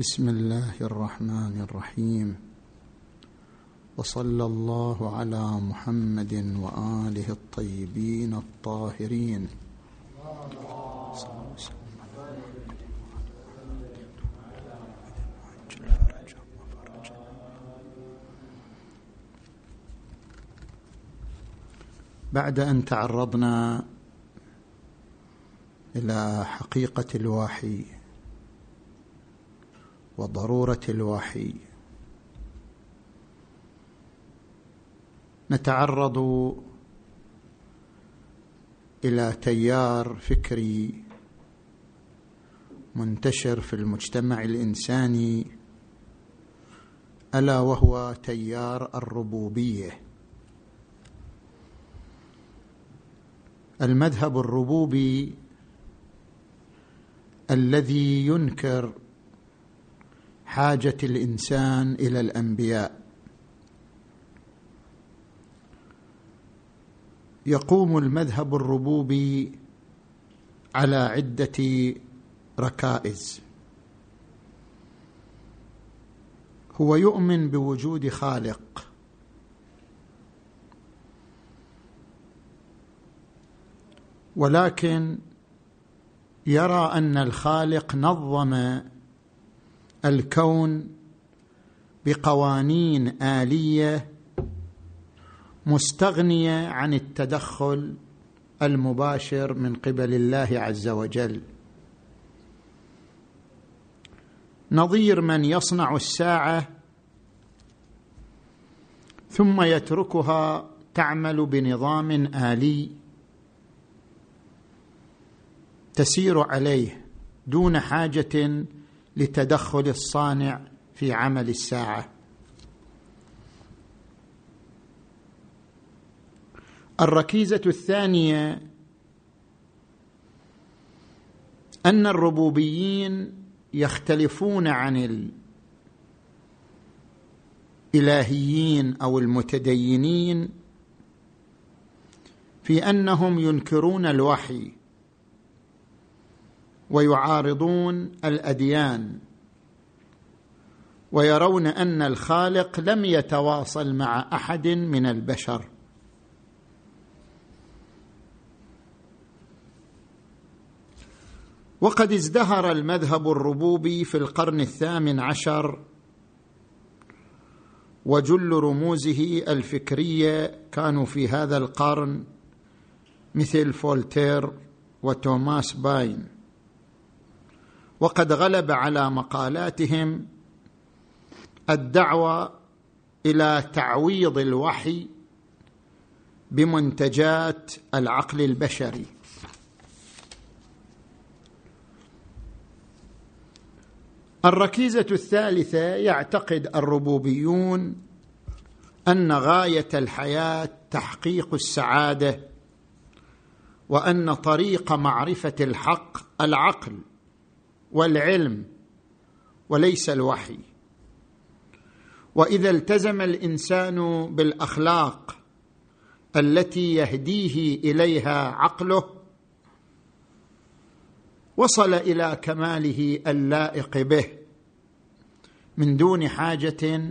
بسم الله الرحمن الرحيم. وصلى الله على محمد وآله الطيبين الطاهرين. بعد أن تعرضنا إلى حقيقة الوحي وضرورة الوحي. نتعرض إلى تيار فكري منتشر في المجتمع الإنساني ألا وهو تيار الربوبية. المذهب الربوبي الذي ينكر حاجة الإنسان إلى الأنبياء. يقوم المذهب الربوبي على عدة ركائز. هو يؤمن بوجود خالق. ولكن يرى أن الخالق نظم الكون بقوانين آلية مستغنية عن التدخل المباشر من قبل الله عز وجل. نظير من يصنع الساعة ثم يتركها تعمل بنظام آلي تسير عليه دون حاجة لتدخل الصانع في عمل الساعة. الركيزة الثانية أن الربوبيين يختلفون عن الإلهيين أو المتدينين في أنهم ينكرون الوحي. ويعارضون الأديان. ويرون أن الخالق لم يتواصل مع أحد من البشر. وقد ازدهر المذهب الربوبي في القرن الثامن عشر وجل رموزه الفكرية كانوا في هذا القرن مثل فولتير وتوماس باين. وقد غلب على مقالاتهم الدعوة إلى تعويض الوحي بمنتجات العقل البشري. الركيزة الثالثة يعتقد الربوبيون أن غاية الحياة تحقيق السعادة وأن طريق معرفة الحق العقل. والعلم وليس الوحي. وإذا التزم الإنسان بالأخلاق التي يهديه إليها عقله وصل إلى كماله اللائق به من دون حاجة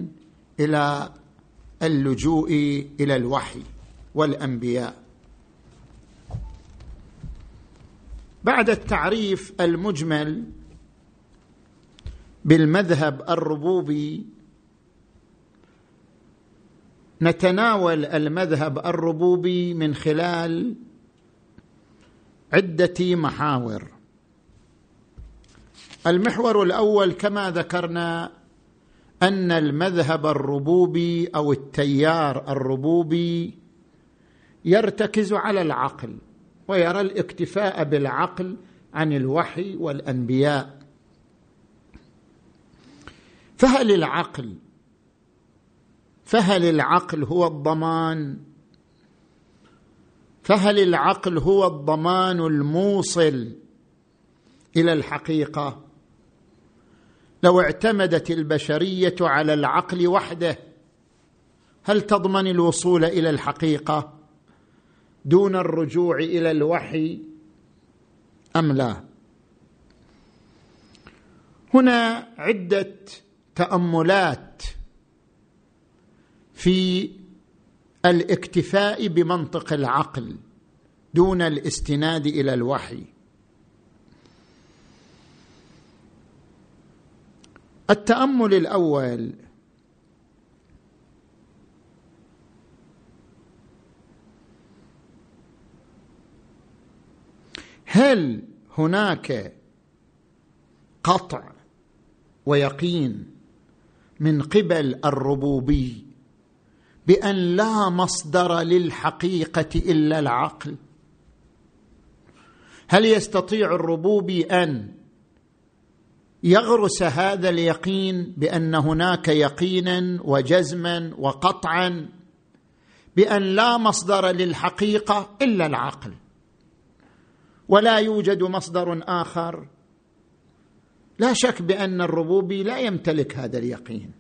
إلى اللجوء إلى الوحي والأنبياء. بعد التعريف المجمل بالمذهب الربوبي نتناول المذهب الربوبي من خلال عدة محاور. المحور الأول كما ذكرنا أن المذهب الربوبي أو التيار الربوبي يرتكز على العقل ويرى الاكتفاء بالعقل عن الوحي والأنبياء. فهل العقل فهل العقل هو الضمان؟ فهل العقل هو الضمان الموصل إلى الحقيقة؟ لو اعتمدت البشرية على العقل وحده هل تضمن الوصول إلى الحقيقة دون الرجوع إلى الوحي أم لا؟ هنا عدة تأملات في الاكتفاء بمنطق العقل دون الاستناد إلى الوحي. التأمل الأول هل هناك قطع ويقين من قبل الربوبي بأن لا مصدر للحقيقة إلا العقل. هل يستطيع الربوبي أن يغرس هذا اليقين بأن هناك يقينا وجزما وقطعا بأن لا مصدر للحقيقة إلا العقل ولا يوجد مصدر آخر؟ لا شك بأن الربوبي لا يمتلك هذا اليقين.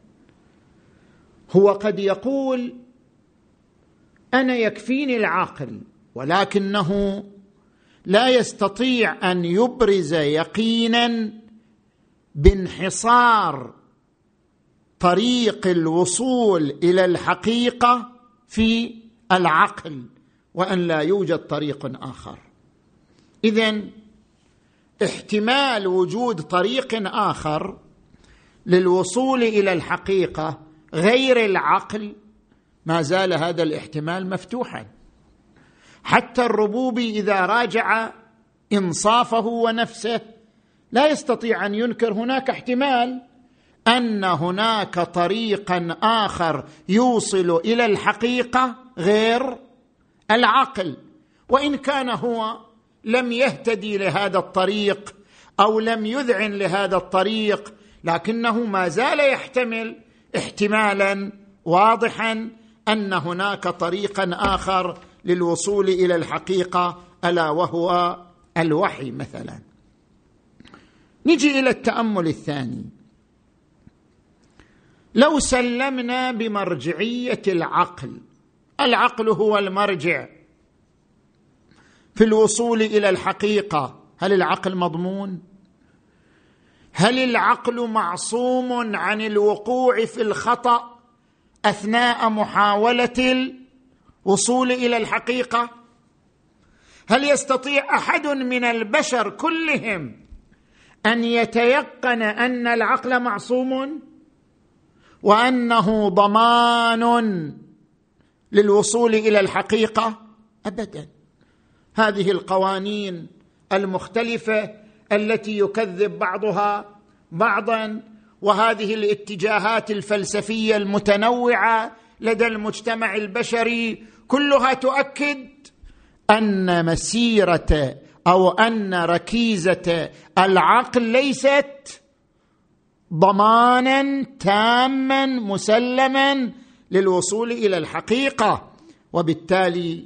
هو قد يقول أنا يكفيني العقل ولكنه لا يستطيع أن يبرز يقينا بانحصار طريق الوصول إلى الحقيقة في العقل وأن لا يوجد طريق آخر. اذا احتمال وجود طريق آخر للوصول إلى الحقيقة غير العقل ما زال هذا الاحتمال مفتوحا. حتى الربوبي إذا راجع إنصافه ونفسه لا يستطيع أن ينكر هناك احتمال أن هناك طريقا آخر يوصل إلى الحقيقة غير العقل. وإن كان هو لم يهتدي لهذا الطريق أو لم يذعن لهذا الطريق لكنه ما زال يحتمل احتمالا واضحا أن هناك طريقا آخر للوصول إلى الحقيقة ألا وهو الوحي مثلا. نجي إلى التأمل الثاني. لو سلمنا بمرجعية العقل العقل هو المرجع في الوصول إلى الحقيقة. هل العقل مضمون؟ هل العقل معصوم عن الوقوع في الخطأ أثناء محاولة الوصول إلى الحقيقة؟ هل يستطيع أحد من البشر كلهم أن يتيقن أن العقل معصوم؟ وأنه ضمان للوصول إلى الحقيقة؟ ابدا. هذه القوانين المختلفة التي يكذب بعضها بعضا وهذه الاتجاهات الفلسفية المتنوعة لدى المجتمع البشري كلها تؤكد أن مسيرة أو أن ركيزة العقل ليست ضمانا تاما مسلما للوصول إلى الحقيقة وبالتالي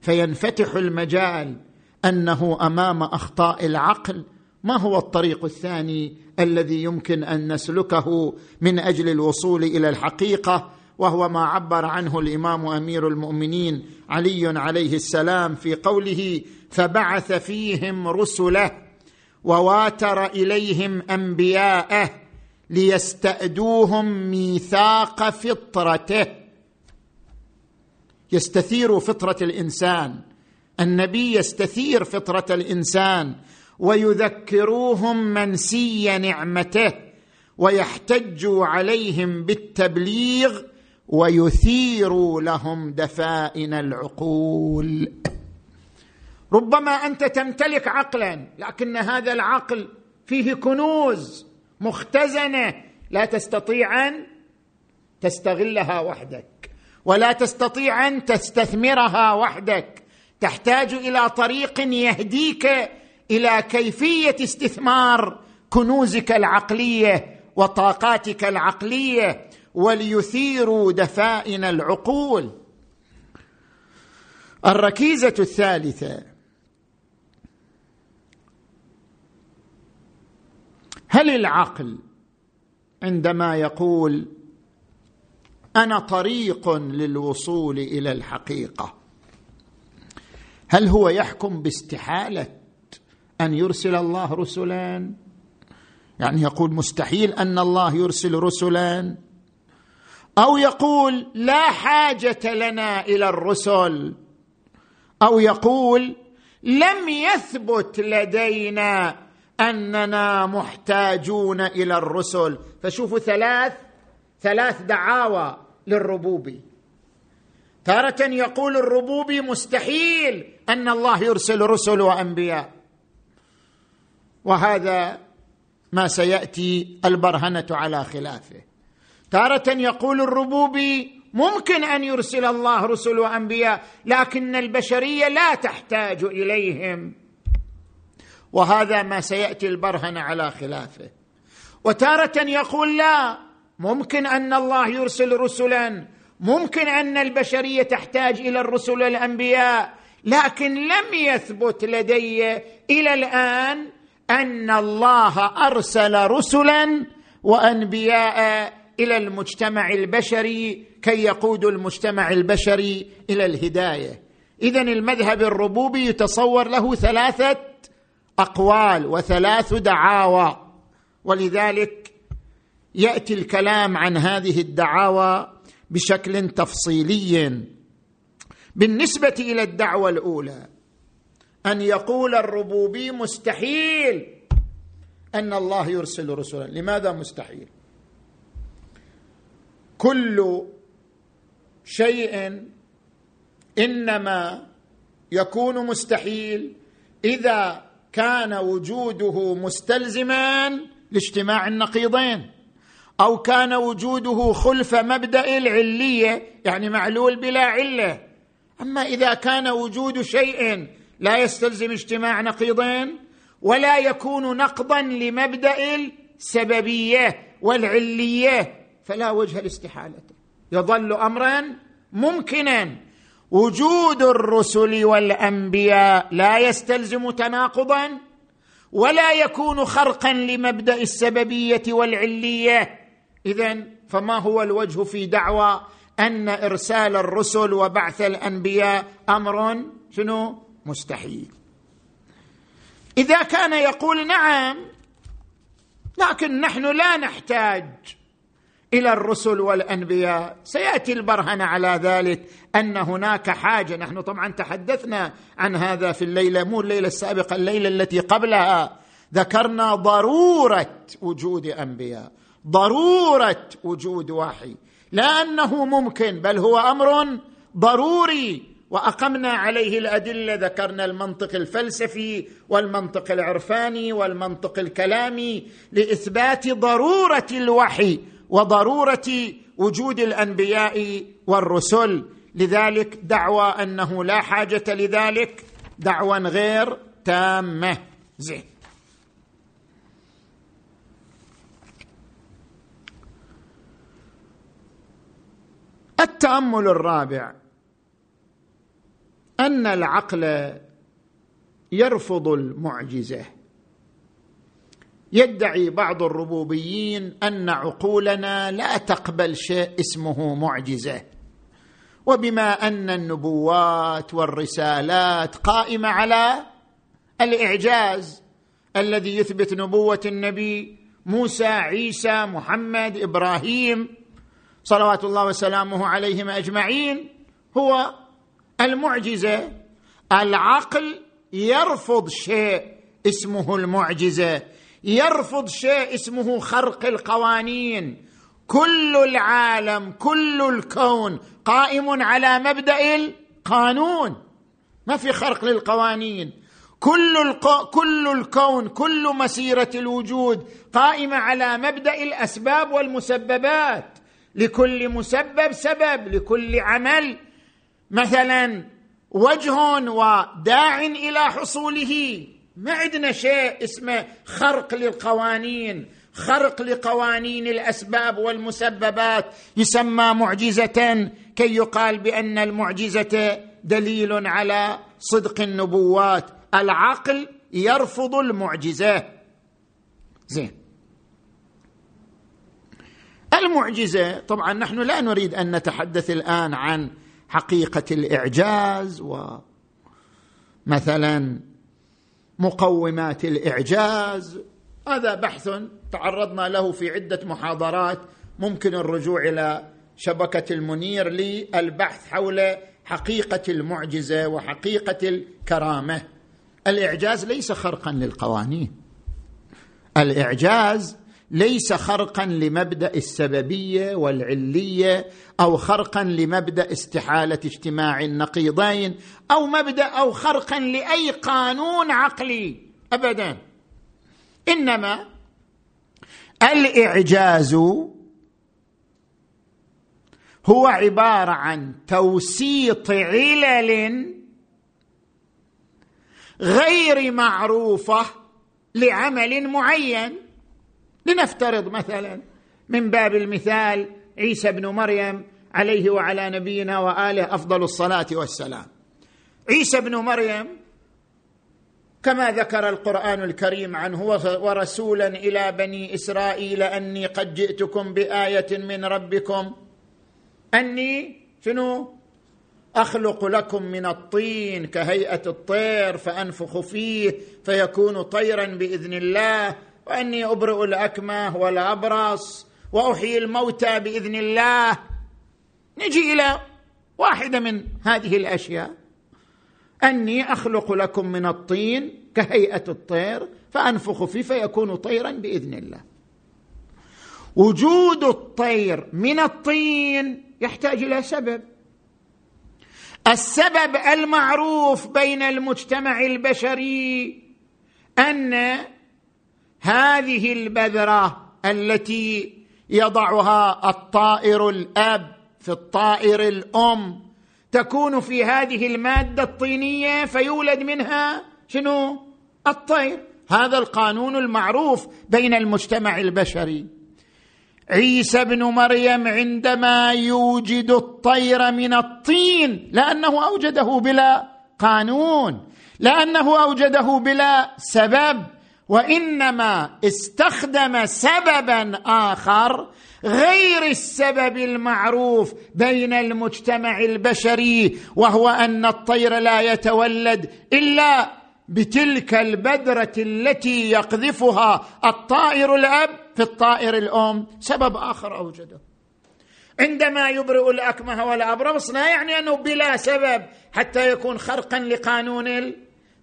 فينفتح المجال أنه أمام أخطاء العقل. ما هو الطريق الثاني الذي يمكن أن نسلكه من أجل الوصول إلى الحقيقة؟ وهو ما عبر عنه الإمام أمير المؤمنين علي عليه السلام في قوله فبعث فيهم رسله وواتر إليهم أنبياءه ليستأدوهم ميثاق فطرته يستثير فطرة الإنسان. النبي يستثير فطرة الإنسان ويذكروهم منسي نعمته ويحتج عليهم بالتبليغ ويثير لهم دفائن العقول. ربما أنت تمتلك عقلا لكن هذا العقل فيه كنوز مختزنة لا تستطيع أن تستغلها وحدك. ولا تستطيع أن تستثمرها وحدك. تحتاج إلى طريق يهديك إلى كيفية استثمار كنوزك العقلية وطاقاتك العقلية وليثيروا دفائن العقول. الركيزة الثالثة. هل العقل عندما يقول أنا طريق للوصول إلى الحقيقة. هل هو يحكم باستحالة أن يرسل الله رسلا؟ يعني يقول مستحيل أن الله يرسل رسلا. أو يقول لا حاجة لنا إلى الرسل. أو يقول لم يثبت لدينا أننا محتاجون إلى الرسل. فشوفوا ثلاث ثلاث دعاوى. للربوبي. تارة يقول الربوبي مستحيل أن الله يرسل رسل وأنبياء. وهذا ما سيأتي البرهنة على خلافه. تارة يقول الربوبي ممكن أن يرسل الله رسل وأنبياء لكن البشرية لا تحتاج إليهم. وهذا ما سيأتي البرهنة على خلافه. وتارة يقول لا ممكن أن الله يرسل رسلا. ممكن أن البشرية تحتاج إلى الرسل والانبياء لكن لم يثبت لدي إلى الآن أن الله أرسل رسلا وأنبياء إلى المجتمع البشري كي يقودوا المجتمع البشري إلى الهداية. اذا المذهب الربوبي يتصور له ثلاثة أقوال وثلاث دعاوى. ولذلك يأتي الكلام عن هذه الدعاوى بشكل تفصيلي. بالنسبة إلى الدعوة الأولى أن يقول الربوبي مستحيل أن الله يرسل رسلا. لماذا مستحيل؟ كل شيء إنما يكون مستحيل إذا كان وجوده مستلزما لاجتماع النقيضين. أو كان وجوده خلف مبدأ العلية يعني معلول بلا علة. أما إذا كان وجود شيء لا يستلزم اجتماع نقيضين ولا يكون نقضا لمبدأ السببية والعلية فلا وجه لاستحالته. يظل امرا ممكنا. وجود الرسل والأنبياء لا يستلزم تناقضا ولا يكون خرقا لمبدأ السببية والعلية. اذا فما هو الوجه في دعوى أن إرسال الرسل وبعث الأنبياء أمر شنو؟ مستحيل. إذا كان يقول نعم لكن نحن لا نحتاج إلى الرسل والأنبياء. سيأتي البرهنه على ذلك أن هناك حاجة. نحن طبعا تحدثنا عن هذا في الليلة مو الليلة السابقة الليلة التي قبلها. ذكرنا ضرورة وجود أنبياء. ضرورة وجود وحي. لا أنه ممكن بل هو أمر ضروري. وأقمنا عليه الأدلة ذكرنا المنطق الفلسفي والمنطق العرفاني والمنطق الكلامي لإثبات ضرورة الوحي وضرورة وجود الأنبياء والرسل. لذلك دعوى أنه لا حاجة لذلك دعوى غير تامة. زين. التأمل الرابع أن العقل يرفض المعجزة. يدعي بعض الربوبيين أن عقولنا لا تقبل شيء اسمه معجزة. وبما أن النبوات والرسالات قائمة على الإعجاز الذي يثبت نبوة النبي موسى عيسى محمد إبراهيم صلوات الله وسلامه عليهم أجمعين هو المعجزة. العقل يرفض شيء اسمه المعجزة. يرفض شيء اسمه خرق القوانين. كل العالم كل الكون قائم على مبدأ القانون. ما في خرق للقوانين. كل الق... كل الكون كل مسيرة الوجود قائمة على مبدأ الأسباب والمسببات. لكل مسبب سبب لكل عمل. مثلا وجه وداع إلى حصوله. ما عندنا شيء اسمه خرق للقوانين. خرق لقوانين الأسباب والمسببات. يسمى معجزة كي يقال بأن المعجزة دليل على صدق النبوات. العقل يرفض المعجزة. زين. المعجزة. طبعا نحن لا نريد أن نتحدث الآن عن حقيقة الإعجاز ومثلا مقومات الإعجاز. هذا بحث تعرضنا له في عدة محاضرات. ممكن الرجوع إلى شبكة المنير للبحث حول حقيقة المعجزة وحقيقة الكرامة. الإعجاز ليس خرقا للقوانين. الإعجاز ليس خرقا لمبدأ السببية والعلية أو خرقا لمبدأ استحالة اجتماع النقيضين أو مبدأ أو خرقا لأي قانون عقلي. ابدا. إنما الإعجاز هو عبارة عن توسيط علل غير معروفة لعمل معين. لنفترض مثلا من باب المثال عيسى بن مريم عليه وعلى نبينا وآله أفضل الصلاة والسلام. عيسى بن مريم كما ذكر القرآن الكريم عنه ورسولا إلى بني إسرائيل أني قد جئتكم بآية من ربكم أني شنو؟ أخلق لكم من الطين كهيئة الطير فأنفخ فيه فيكون طيرا بإذن الله وإني أبرئ الأكمه والأبرص وأحيي الموتى بإذن الله. نجي إلى واحدة من هذه الأشياء. أني أخلق لكم من الطين كهيئة الطير فأنفخ فيه فيكون طيرا بإذن الله. وجود الطير من الطين يحتاج إلى سبب. السبب المعروف بين المجتمع البشري أن هذه البذرة التي يضعها الطائر الأب في الطائر الأم تكون في هذه المادة الطينية فيولد منها شنو؟ الطير. هذا القانون المعروف بين المجتمع البشري. عيسى بن مريم عندما يوجد الطير من الطين لأنه أوجده بلا قانون لأنه أوجده بلا سبب وإنما استخدم سببا آخر غير السبب المعروف بين المجتمع البشري وهو أن الطير لا يتولد إلا بتلك البذره التي يقذفها الطائر الأب في الطائر الأم. سبب آخر أوجده. عندما يبرئ الأكمه والأبرص لا يعني أنه بلا سبب حتى يكون خرقا لقانون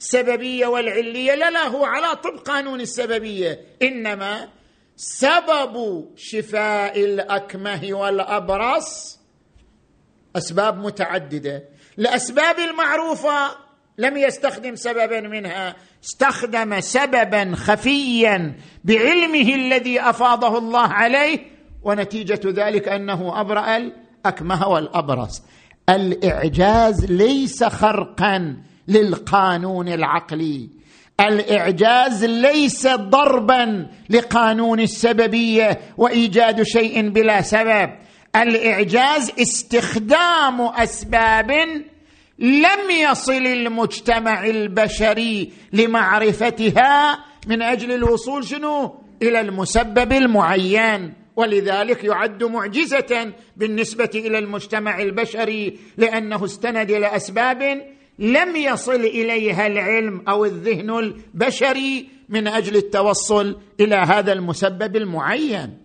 السببية والعلية. لا لا هو على طب قانون السببية. إنما سبب شفاء الأكمه والأبرص أسباب متعددة. الاسباب المعروفة لم يستخدم سببا منها. استخدم سببا خفيا بعلمه الذي أفاضه الله عليه ونتيجة ذلك أنه أبرأ الأكمه والأبرص. الإعجاز ليس خرقا. للقانون العقلي. الإعجاز ليس ضربا لقانون السببية وإيجاد شيء بلا سبب. الإعجاز استخدام أسباب لم يصل المجتمع البشري لمعرفتها من أجل الوصول شنو؟ إلى المسبب المعين. ولذلك يعد معجزة بالنسبة إلى المجتمع البشري لأنه استند إلى أسباب لم يصل إليها العلم أو الذهن البشري من أجل التوصل إلى هذا المسبب المعين.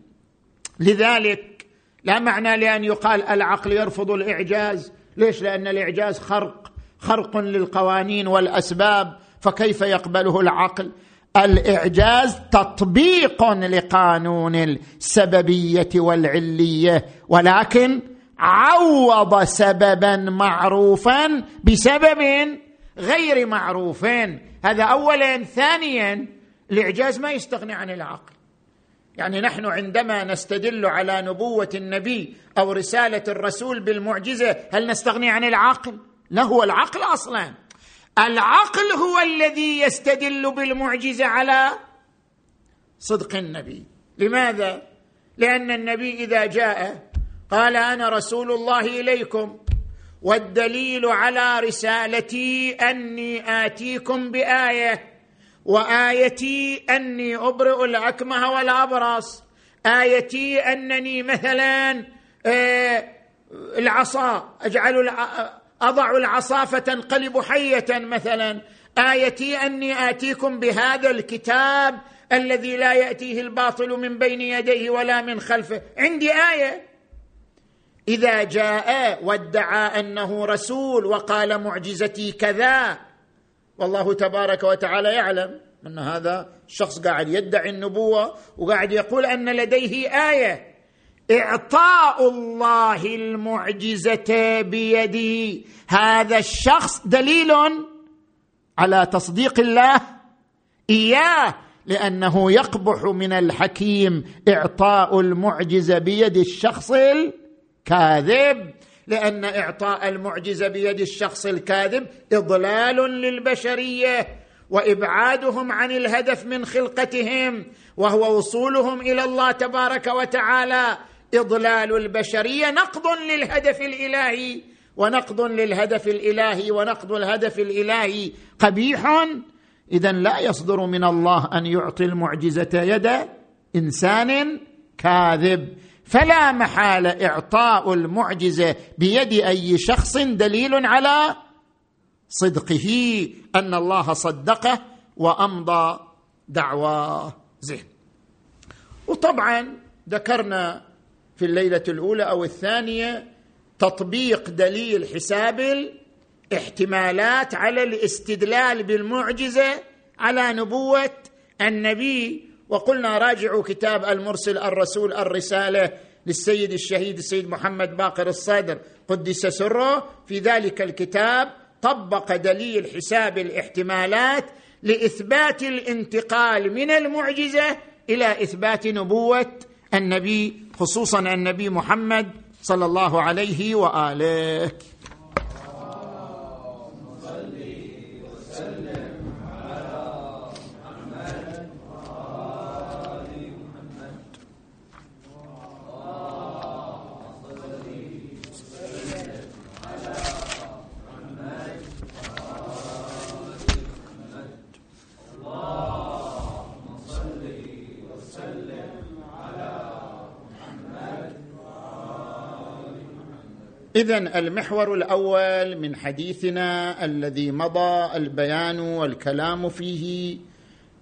لذلك لا معنى لأن يقال العقل يرفض الإعجاز. ليش؟ لأن الإعجاز خرق خرق للقوانين والأسباب. فكيف يقبله العقل؟ الإعجاز تطبيق لقانون السببية والعلية. ولكن عوض سببا معروفا بسبب غير معروف. هذا اولا. ثانيا الإعجاز ما يستغني عن العقل. يعني نحن عندما نستدل على نبوة النبي أو رسالة الرسول بالمعجزة هل نستغني عن العقل؟ لا هو العقل أصلا. العقل هو الذي يستدل بالمعجزة على صدق النبي. لماذا؟ لأن النبي إذا جاء قال أنا رسول الله إليكم والدليل على رسالتي أني آتيكم بآية وآيتي أني أبرئ الأكمه والأبرص آيتي أنني مثلا آه، العصا أجعل أضع العصا فتنقلب حية مثلا آيتي أني آتيكم بهذا الكتاب الذي لا يأتيه الباطل من بين يديه ولا من خلفه. عندي آية. إذا جاء وادعى أنه رسول وقال معجزتي كذا والله تبارك وتعالى يعلم أن هذا الشخص قاعد يدعي النبوة وقاعد يقول أن لديه آية. إعطاء الله المعجزة بيد هذا الشخص دليل على تصديق الله إياه لأنه يقبح من الحكيم إعطاء المعجزة بيد الشخص الكاذب لأن إعطاء المعجزة بيد الشخص الكاذب إضلال للبشرية وإبعادهم عن الهدف من خلقتهم وهو وصولهم إلى الله تبارك وتعالى. إضلال البشرية نقض للهدف الإلهي ونقض للهدف الإلهي ونقض الهدف الإلهي قبيح. اذا لا يصدر من الله أن يعطي المعجزة يد إنسان كاذب. فلا محاله إعطاء المعجزة بيد أي شخص دليل على صدقه أن الله صدقه وأمضى دعواه زين وطبعا ذكرنا في الليلة الأولى أو الثانية تطبيق دليل حساب الاحتمالات على الاستدلال بالمعجزة على نبوة النبي وقلنا راجعوا كتاب المرسل الرسول الرسالة للسيد الشهيد السيد محمد باقر الصدر قدس سره. في ذلك الكتاب طبق دليل حساب الاحتمالات لإثبات الانتقال من المعجزة إلى إثبات نبوة النبي خصوصا النبي محمد صلى الله عليه وآله. اذا المحور الأول من حديثنا الذي مضى البيان والكلام فيه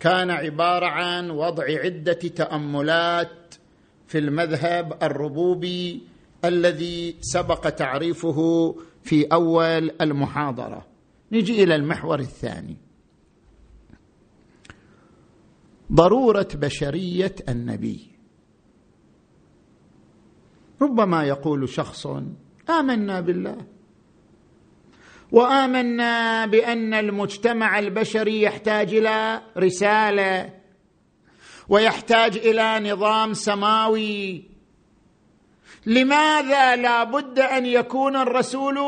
كان عبارة عن وضع عدة تأملات في المذهب الربوبي الذي سبق تعريفه في أول المحاضرة. نجي إلى المحور الثاني. ضرورة بشرية النبي. ربما يقول شخص آمنا بالله. وآمنا بأن المجتمع البشري يحتاج إلى رسالة ويحتاج إلى نظام سماوي. لماذا لا بد أن يكون الرسول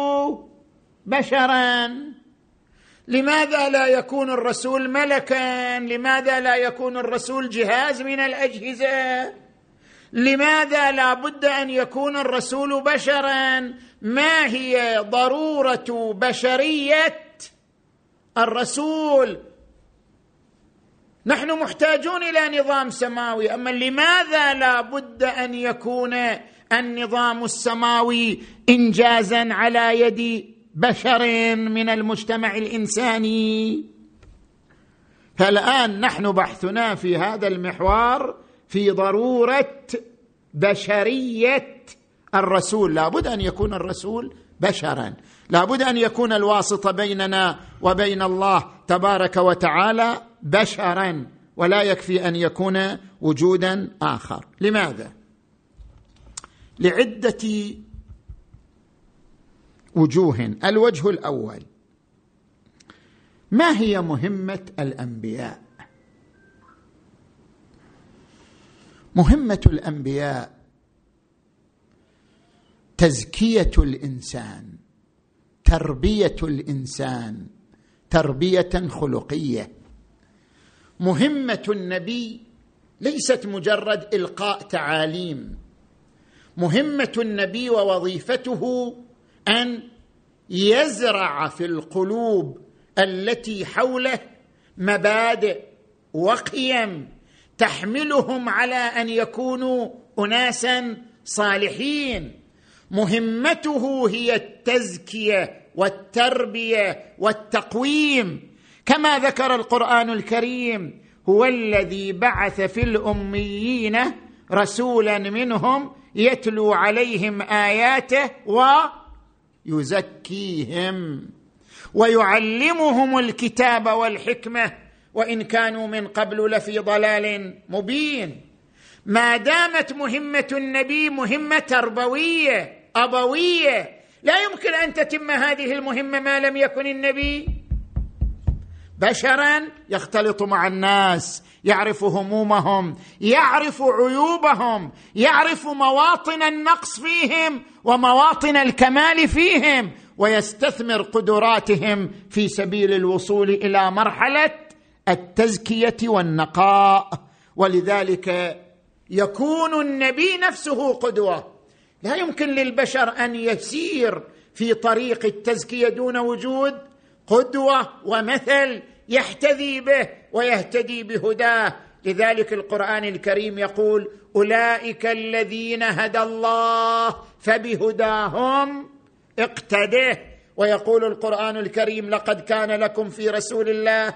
بشرا؟ لماذا لا يكون الرسول ملكا؟ لماذا لا يكون الرسول جهاز من الأجهزة؟ لماذا لا بد أن يكون الرسول بشرا؟ ما هي ضرورة بشرية الرسول؟ نحن محتاجون إلى نظام سماوي أما لماذا لا بد أن يكون النظام السماوي انجازا على يد بشر من المجتمع الإنساني؟ فالآن نحن بحثنا في هذا المحور في ضرورة بشرية الرسول. لابد أن يكون الرسول بشرا. لابد أن يكون الواسطه بيننا وبين الله تبارك وتعالى بشرا ولا يكفي أن يكون وجودا آخر. لماذا؟ لعدة وجوه. الوجه الأول ما هي مهمة الأنبياء؟ مهمة الأنبياء. تزكية الإنسان. تربية الإنسان. تربية خلقية. مهمة النبي ليست مجرد إلقاء تعاليم. مهمة النبي ووظيفته أن يزرع في القلوب التي حوله مبادئ وقيم. تحملهم على أن يكونوا اناسا صالحين. مهمته هي التزكية والتربية والتقويم. كما ذكر القرآن الكريم هو الذي بعث في الأميين رسولا منهم يتلو عليهم آياته ويزكيهم. ويعلمهم الكتاب والحكمة وإن كانوا من قبل لفي ضلال مبين. ما دامت مهمة النبي مهمة تربوية أبوية. لا يمكن أن تتم هذه المهمة ما لم يكن النبي. بشرا يختلط مع الناس يعرف همومهم يعرف عيوبهم يعرف مواطن النقص فيهم ومواطن الكمال فيهم ويستثمر قدراتهم في سبيل الوصول إلى مرحلة التزكية والنقاء ولذلك يكون النبي نفسه قدوة. لا يمكن للبشر أن يسير في طريق التزكية دون وجود قدوة ومثل يحتذي به ويهتدي بهداه. لذلك القرآن الكريم يقول أولئك الذين هدى الله فبهداهم اقتده ويقول القرآن الكريم لقد كان لكم في رسول الله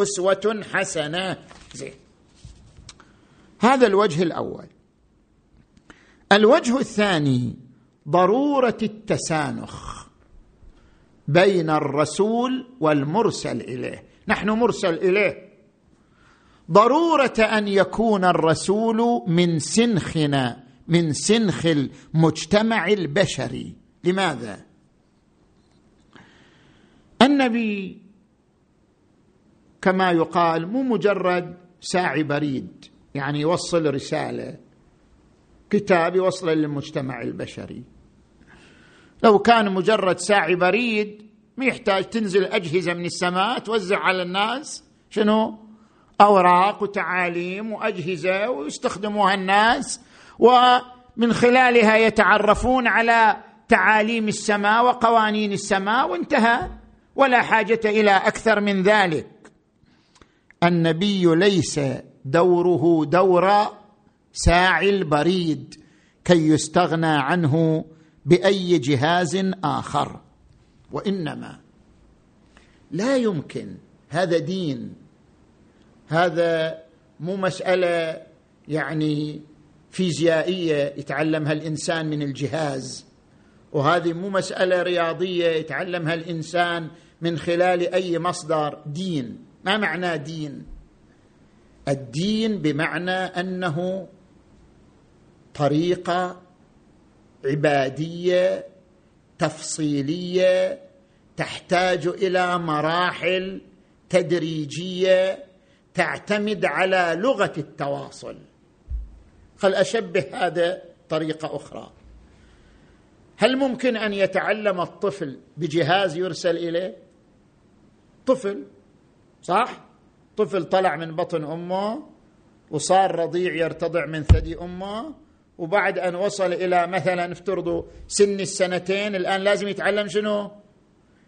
أسوة حسنة. زين. هذا الوجه الأول. الوجه الثاني ضرورة التسانخ بين الرسول والمرسل إليه. نحن مرسل إليه. ضرورة أن يكون الرسول من سنخنا من سنخ المجتمع البشري. لماذا؟ النبي كما يقال مو مجرد ساعي بريد يعني يوصل رسالة كتاب يوصل للمجتمع البشري. لو كان مجرد ساعي بريد ما يحتاج تنزل أجهزة من السماء توزع على الناس شنو؟ أوراق وتعاليم وأجهزة ويستخدموها الناس ومن خلالها يتعرفون على تعاليم السماء وقوانين السماء وانتهى. ولا حاجة إلى أكثر من ذلك. النبي ليس دوره دور ساعي البريد كي يستغنى عنه بأي جهاز آخر. وإنما لا يمكن هذا دين هذا مو مسألة يعني فيزيائية يتعلمها الإنسان من الجهاز وهذه مو مسألة رياضية يتعلمها الإنسان من خلال أي مصدر دين. ما معنى دين؟ الدين بمعنى أنه طريقة عبادية تفصيلية تحتاج إلى مراحل تدريجية تعتمد على لغة التواصل. خل أشبه هذا طريقة أخرى. هل ممكن أن يتعلم الطفل بجهاز يرسل إليه؟ طفل. صح طفل طلع من بطن أمه وصار رضيع يرتضع من ثدي أمه وبعد أن وصل إلى مثلا افترضوا سن السنتين الآن لازم يتعلم شنو؟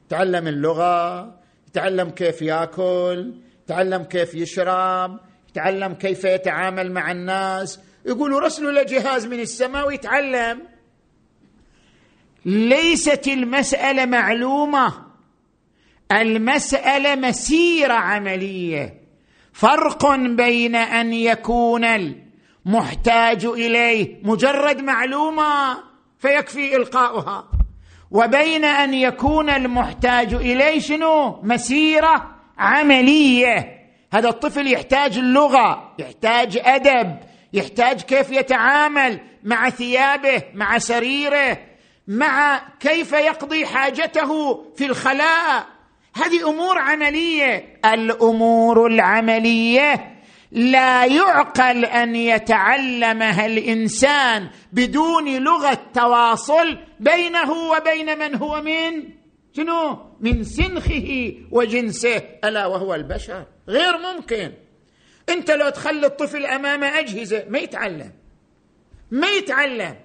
يتعلم اللغة، يتعلم كيف يأكل، يتعلم كيف يشرب، يتعلم كيف يتعامل مع الناس، يقولوا رسلوا له جهاز من السماء ويتعلم. ليست المسألة معلومة المسألة مسيره عملية. فرق بين أن يكون المحتاج إليه مجرد معلومة فيكفي إلقاؤها وبين أن يكون المحتاج إليه شنو؟ مسيرة عملية. هذا الطفل يحتاج اللغة يحتاج أدب يحتاج كيف يتعامل مع ثيابه مع سريره مع كيف يقضي حاجته في الخلاء. هذه أمور عملية. الأمور العملية لا يعقل أن يتعلمها الإنسان بدون لغة تواصل بينه وبين من هو من؟ شنو؟ من سنخه وجنسه ألا وهو البشر. غير ممكن. أنت لو تخلي الطفل أمام أجهزة ما يتعلم. ما يتعلم.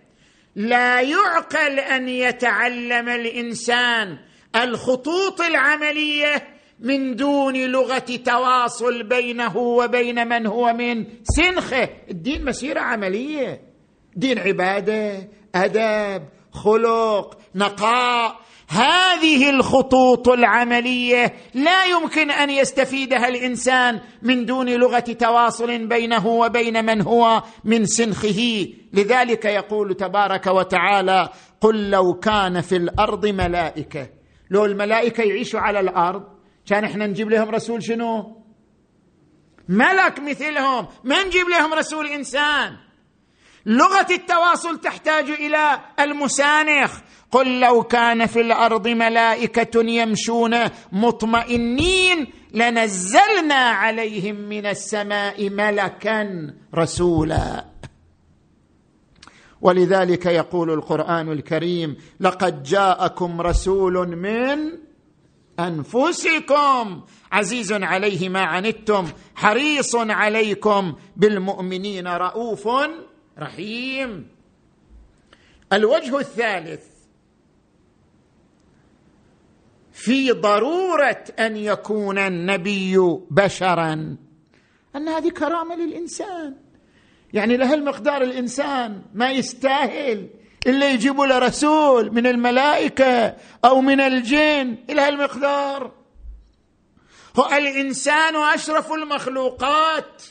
لا يعقل أن يتعلم الإنسان الخطوط العملية من دون لغة تواصل بينه وبين من هو من سنخه. الدين مسيرة عملية. دين عبادة ادب خلق نقاء. هذه الخطوط العملية لا يمكن أن يستفيدها الإنسان من دون لغة تواصل بينه وبين من هو من سنخه. لذلك يقول تبارك وتعالى قل لو كان في الأرض ملائكة لو الملائكة يعيشوا على الأرض كان إحنا نجيب لهم رسول شنو؟ ملك مثلهم. ما نجيب لهم رسول إنسان؟ لغة التواصل تحتاج إلى المسانخ. قل لو كان في الأرض ملائكة يمشون مطمئنين لنزلنا عليهم من السماء ملكا رسولا. ولذلك يقول القرآن الكريم لقد جاءكم رسول من أنفسكم. عزيز عليه ما عنتم حريص عليكم بالمؤمنين رؤوف رحيم. الوجه الثالث في ضرورة أن يكون النبي بشرا. أن هذه كرامة للإنسان. يعني لهالمقدار الإنسان ما يستاهل إلا يجيبوا له رسول من الملائكة أو من الجن إلى هالمقدار هو الإنسان أشرف المخلوقات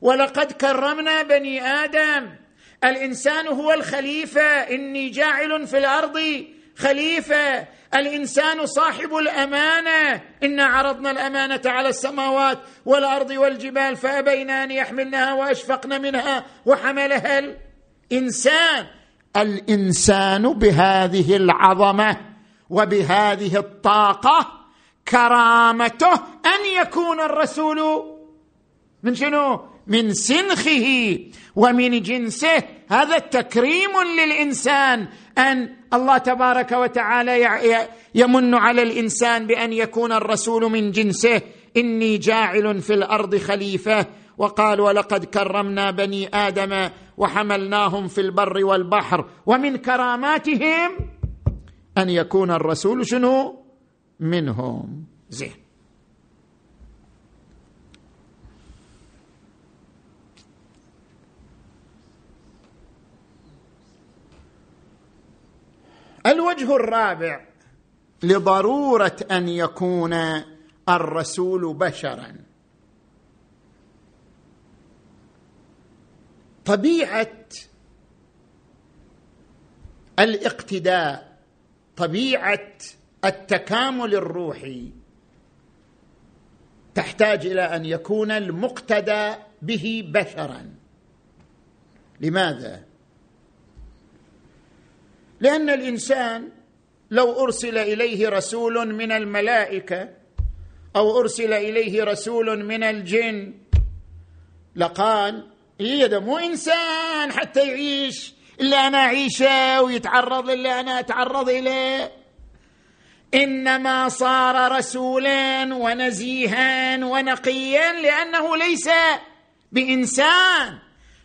ولقد كرمنا بني آدم. الإنسان هو الخليفة إني جاعل في الأرض خليفة الإنسان صاحب الأمانة. انا عرضنا الأمانة على السماوات والأرض والجبال فابين ان يحملنها وأشفقن منها وحملها الإنسان. الإنسان بهذه العظمة وبهذه الطاقة كرامته أن يكون الرسول من شنو؟ من سنخه ومن جنسه. هذا تكريم للإنسان. أن الله تبارك وتعالى يمن على الإنسان بأن يكون الرسول من جنسه. إني جاعل في الأرض خليفة. وقال ولقد كرمنا بني آدم وحملناهم في البر والبحر. ومن كراماتهم أن يكون الرسول شنو؟ منهم. زين. الوجه الرابع لضرورة أن يكون الرسول بشرا. طبيعة الاقتداء طبيعة التكامل الروحي تحتاج إلى أن يكون المقتدى به بشرا. لماذا؟ لأن الإنسان لو أرسل إليه رسول من الملائكة أو أرسل إليه رسول من الجن لقال إيه ده مو إنسان حتى يعيش إلا أنا أعيشه ويتعرض للي أنا أتعرض إليه. إنما صار رسولا ونزيها ونقيا لأنه ليس بإنسان.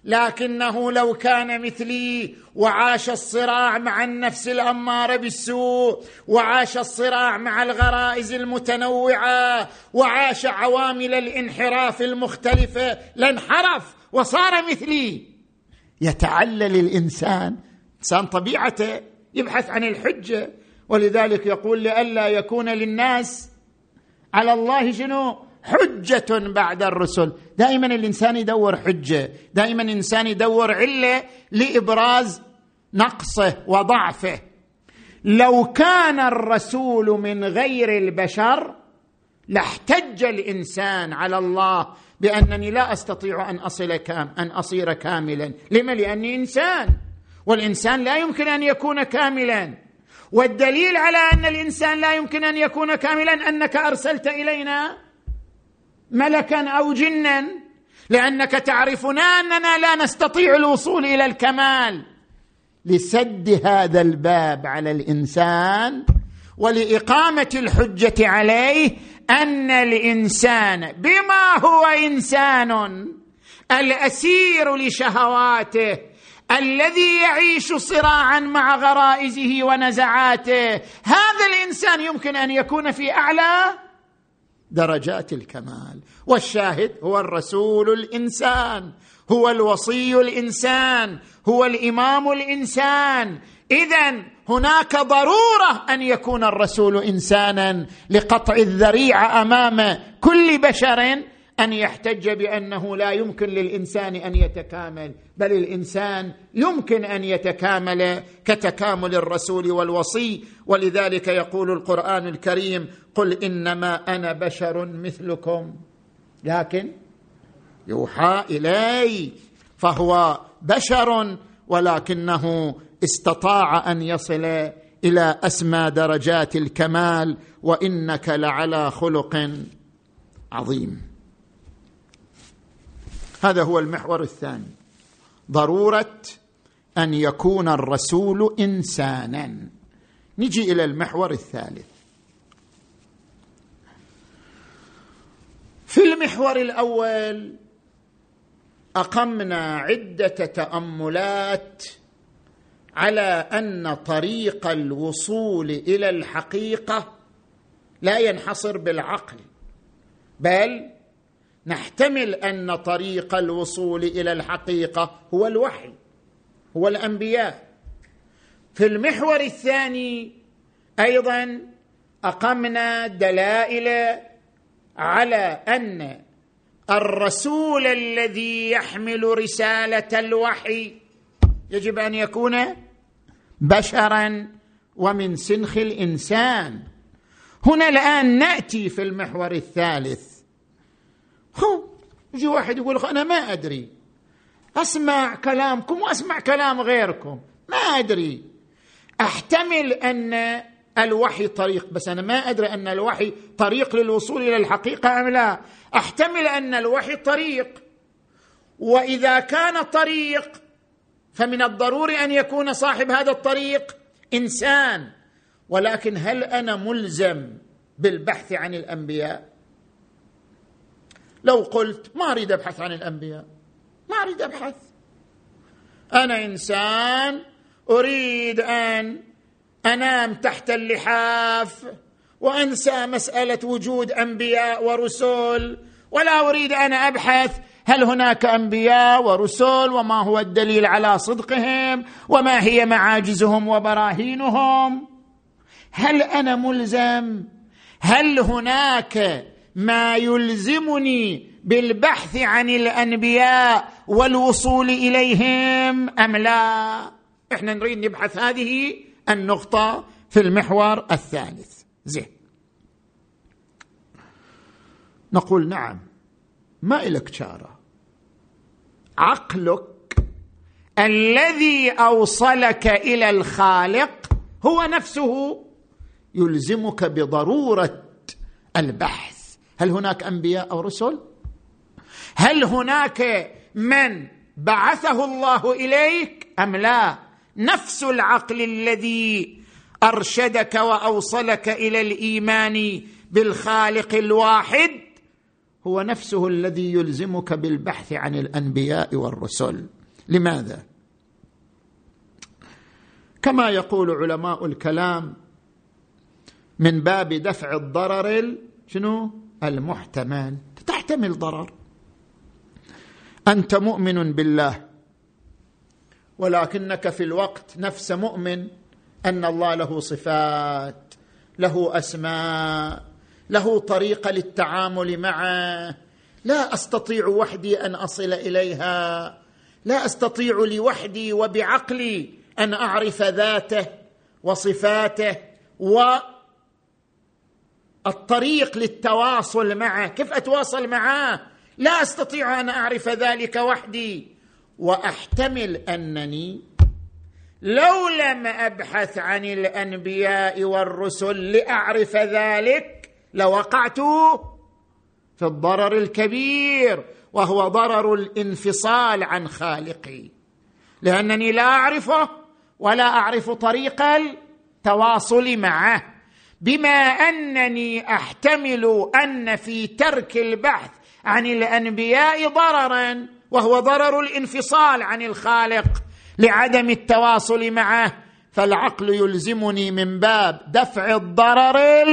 لكنه لو كان مثلي وعاش الصراع مع النفس الأمارة بالسوء وعاش الصراع مع الغرائز المتنوعة وعاش عوامل الانحراف المختلفة لانحرف وصار مثلي. يتعلل الإنسان. إنسان طبيعته يبحث عن الحجة ولذلك يقول لئلا يكون للناس على الله شنو؟ حجة بعد الرسل. دائما الإنسان يدور حجة دائما الإنسان يدور علة لإبراز نقصه وضعفه. لو كان الرسول من غير البشر لاحتج الإنسان على الله بأنني لا أستطيع أن أصل كام أن أصير كاملا. لما؟ لأني إنسان والإنسان لا يمكن أن يكون كاملا. والدليل على أن الإنسان لا يمكن أن يكون كاملا أنك أرسلت إلينا ملكا أو جنا لأنك تعرفنا أننا لا نستطيع الوصول إلى الكمال. لسد هذا الباب على الإنسان ولإقامة الحجة عليه أن الإنسان بما هو إنسان الأسير لشهواته الذي يعيش صراعا مع غرائزه ونزعاته. هذا الإنسان يمكن أن يكون في أعلى درجات الكمال. والشاهد هو الرسول الإنسان هو الوصي الإنسان هو الإمام الإنسان. اذا هناك ضرورة أن يكون الرسول إنسانا لقطع الذريعة أمام كل بشر أن يحتج بأنه لا يمكن للإنسان أن يتكامل بل الإنسان يمكن أن يتكامل كتكامل الرسول والوصي. ولذلك يقول القرآن الكريم قل إنما أنا بشر مثلكم. لكن يوحى إلي فهو بشر ولكنه استطاع أن يصل إلى أسمى درجات الكمال وإنك لعلى خلق عظيم. هذا هو المحور الثاني. ضرورة أن يكون الرسول إنسانا. نجي إلى المحور الثالث. في المحور الأول أقمنا عدة تأملات على أن طريق الوصول إلى الحقيقة لا ينحصر بالعقل بل نحتمل أن طريق الوصول إلى الحقيقة هو الوحي هو الأنبياء. في المحور الثاني أيضا أقمنا دلائل على أن الرسول الذي يحمل رسالة الوحي يجب أن يكون بشرا ومن سنخ الإنسان. هنا الآن نأتي في المحور الثالث. هو يجي واحد يقول أنا ما أدري. أسمع كلامكم وأسمع كلام غيركم. ما أدري. أحتمل أن الوحي طريق بس أنا ما أدري أن الوحي طريق للوصول إلى الحقيقة أم لا. أحتمل أن الوحي طريق. وإذا كان طريق فمن الضروري أن يكون صاحب هذا الطريق إنسان. ولكن هل أنا ملزم بالبحث عن الأنبياء؟ لو قلت ما أريد أبحث عن الأنبياء. ما أريد أبحث. أنا إنسان أريد أن أنام تحت اللحاف وأنسى مسألة وجود أنبياء ورسل ولا أريد أن أبحث هل هناك أنبياء ورسل وما هو الدليل على صدقهم وما هي معاجزهم وبراهينهم. هل أنا ملزم؟ هل هناك ما يلزمني بالبحث عن الأنبياء والوصول إليهم أم لا؟ إحنا نريد نبحث هذه النقطة في المحور الثالث. زين. نقول نعم ما إلك شارة. عقلك الذي أوصلك إلى الخالق هو نفسه يلزمك بضرورة البحث. هل هناك أنبياء أو رسل؟ هل هناك من بعثه الله إليك أم لا؟ نفس العقل الذي أرشدك وأوصلك إلى الإيمان بالخالق الواحد هو نفسه الذي يلزمك بالبحث عن الأنبياء والرسل. لماذا؟ كما يقول علماء الكلام من باب دفع الضرر شنو؟ المحتمل تحتمل ضرر. أنت مؤمن بالله ولكنك في الوقت نفس مؤمن أن الله له صفات له أسماء له طريقة للتعامل معه. لا أستطيع وحدي أن أصل إليها. لا أستطيع لوحدي وبعقلي أن أعرف ذاته وصفاته والطريق للتواصل معه. كيف أتواصل معه؟ لا أستطيع أن أعرف ذلك وحدي. وأحتمل أنني لو لم أبحث عن الأنبياء والرسل لأعرف ذلك لوقعت في الضرر الكبير وهو ضرر الانفصال عن خالقي. لأنني لا أعرفه ولا أعرف طريق التواصل معه. بما أنني أحتمل أن في ترك البحث عن الأنبياء ضررا وهو ضرر الانفصال عن الخالق لعدم التواصل معه فالعقل يلزمني من باب دفع الضرر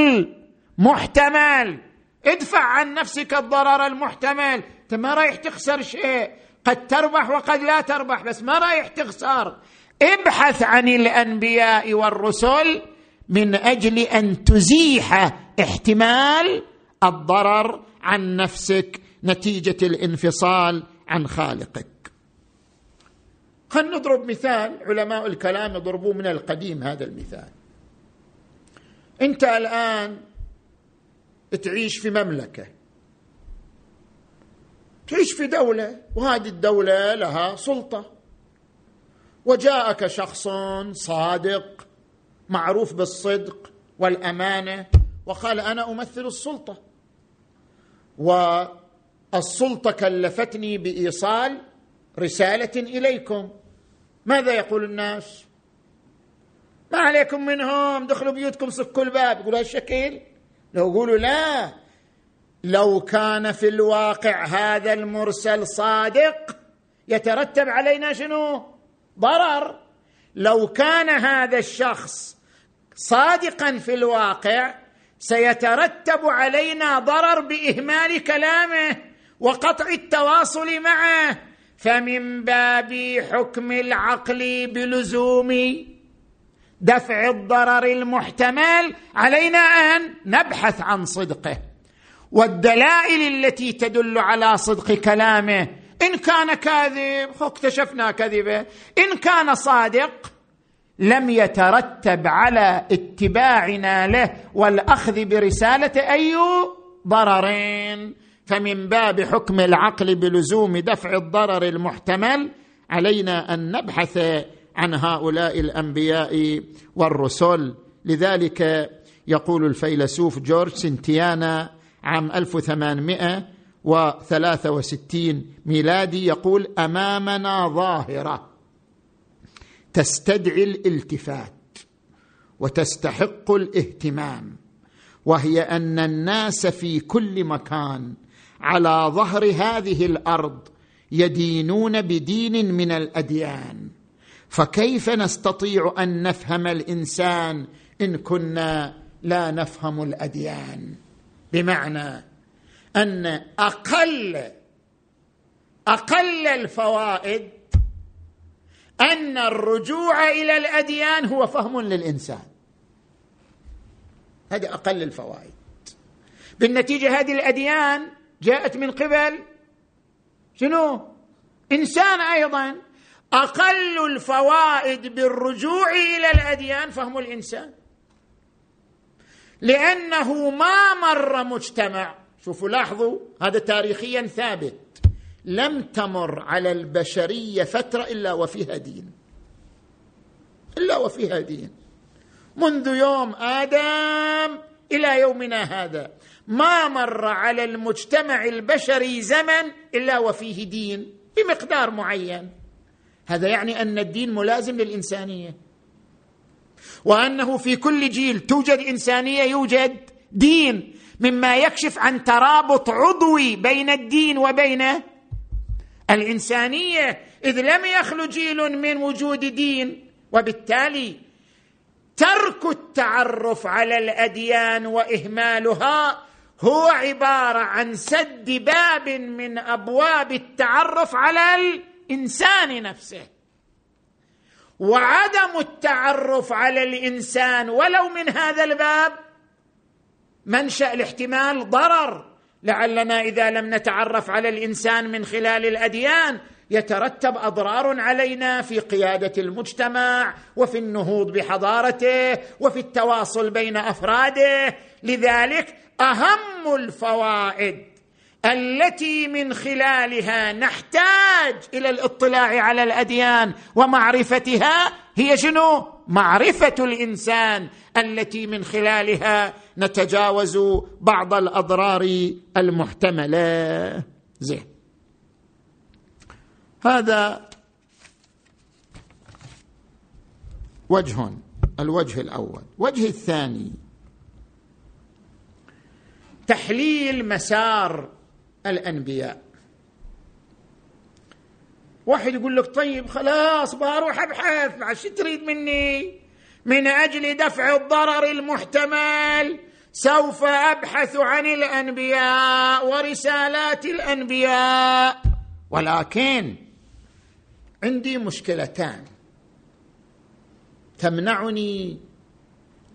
المحتمل. ادفع عن نفسك الضرر المحتمل. أنت ما رايح تخسر شيء. قد تربح وقد لا تربح بس ما رايح تخسر. ابحث عن الأنبياء والرسل من أجل أن تزيح احتمال الضرر عن نفسك نتيجة الانفصال عن خالقك. خلينا نضرب مثال علماء الكلام يضربوه من القديم هذا المثال. أنت الآن تعيش في مملكة. تعيش في دولة وهذه الدولة لها سلطة. وجاءك شخص صادق معروف بالصدق والأمانة وقال أنا أمثل السلطة. والسلطة كلفتني بإيصال رسالة إليكم. ماذا يقول الناس؟ ما عليكم منهم دخلوا بيوتكم سكوا الباب. يقولوا هالشكل؟ لو يقولوا لا. لو كان في الواقع هذا المرسل صادق يترتب علينا شنو؟ ضرر. لو كان هذا الشخص صادقا في الواقع سيترتب علينا ضرر بإهمال كلامه وقطع التواصل معه. فمن باب حكم العقل بلزوم دفع الضرر المحتمل علينا أن نبحث عن صدقه. والدلائل التي تدل على صدق كلامه إن كان كاذب اكتشفنا كذبه. إن كان صادق لم يترتب على اتباعنا له والأخذ برسالة أي ضررين. فمن باب حكم العقل بلزوم دفع الضرر المحتمل علينا أن نبحث عن هؤلاء الأنبياء والرسل. لذلك يقول الفيلسوف جورج سنتيانا عام 1863 ميلادي يقول أمامنا ظاهرة. تستدعي الالتفات وتستحق الاهتمام وهي أن الناس في كل مكان على ظهر هذه الأرض يدينون بدين من الأديان. فكيف نستطيع أن نفهم الإنسان إن كنا لا نفهم الأديان؟ بمعنى أن أقل أقل الفوائد أن الرجوع إلى الأديان هو فهم للإنسان. هذه أقل الفوائد. بالنتيجة هذه الأديان جاءت من قبل شنو؟ إنسان أيضا أقل الفوائد بالرجوع إلى الأديان فهم الإنسان. لأنه ما مر مجتمع. شوفوا لاحظوا هذا تاريخيا ثابت. لم تمر على البشرية فترة إلا وفيها دين. إلا وفيها دين. منذ يوم آدم إلى يومنا هذا ما مر على المجتمع البشري زمن إلا وفيه دين بمقدار معين. هذا يعني أن الدين ملازم للإنسانية. وأنه في كل جيل توجد إنسانية يوجد دين مما يكشف عن ترابط عضوي بين الدين وبين الإنسانية إذ لم يخلو جيل من وجود دين وبالتالي ترك التعرف على الأديان وإهمالها هو عبارة عن سد باب من أبواب التعرف على الإنسان نفسه. وعدم التعرف على الإنسان ولو من هذا الباب منشأ الاحتمال ضرر. لعلنا إذا لم نتعرف على الإنسان من خلال الأديان يترتب أضرار علينا في قيادة المجتمع وفي النهوض بحضارته وفي التواصل بين أفراده. لذلك أهم الفوائد التي من خلالها نحتاج إلى الاطلاع على الأديان ومعرفتها هي شنو؟ معرفة الإنسان التي من خلالها نتجاوز بعض الأضرار المحتملة. زين. هذا وجه الوجه الأول. وجه الثاني. تحليل مسار الأنبياء. واحد يقول لك طيب خلاص بروح أبحث شو تريد مني؟ من أجل دفع الضرر المحتمل سوف أبحث عن الأنبياء ورسالات الأنبياء. ولكن عندي مشكلتان تمنعني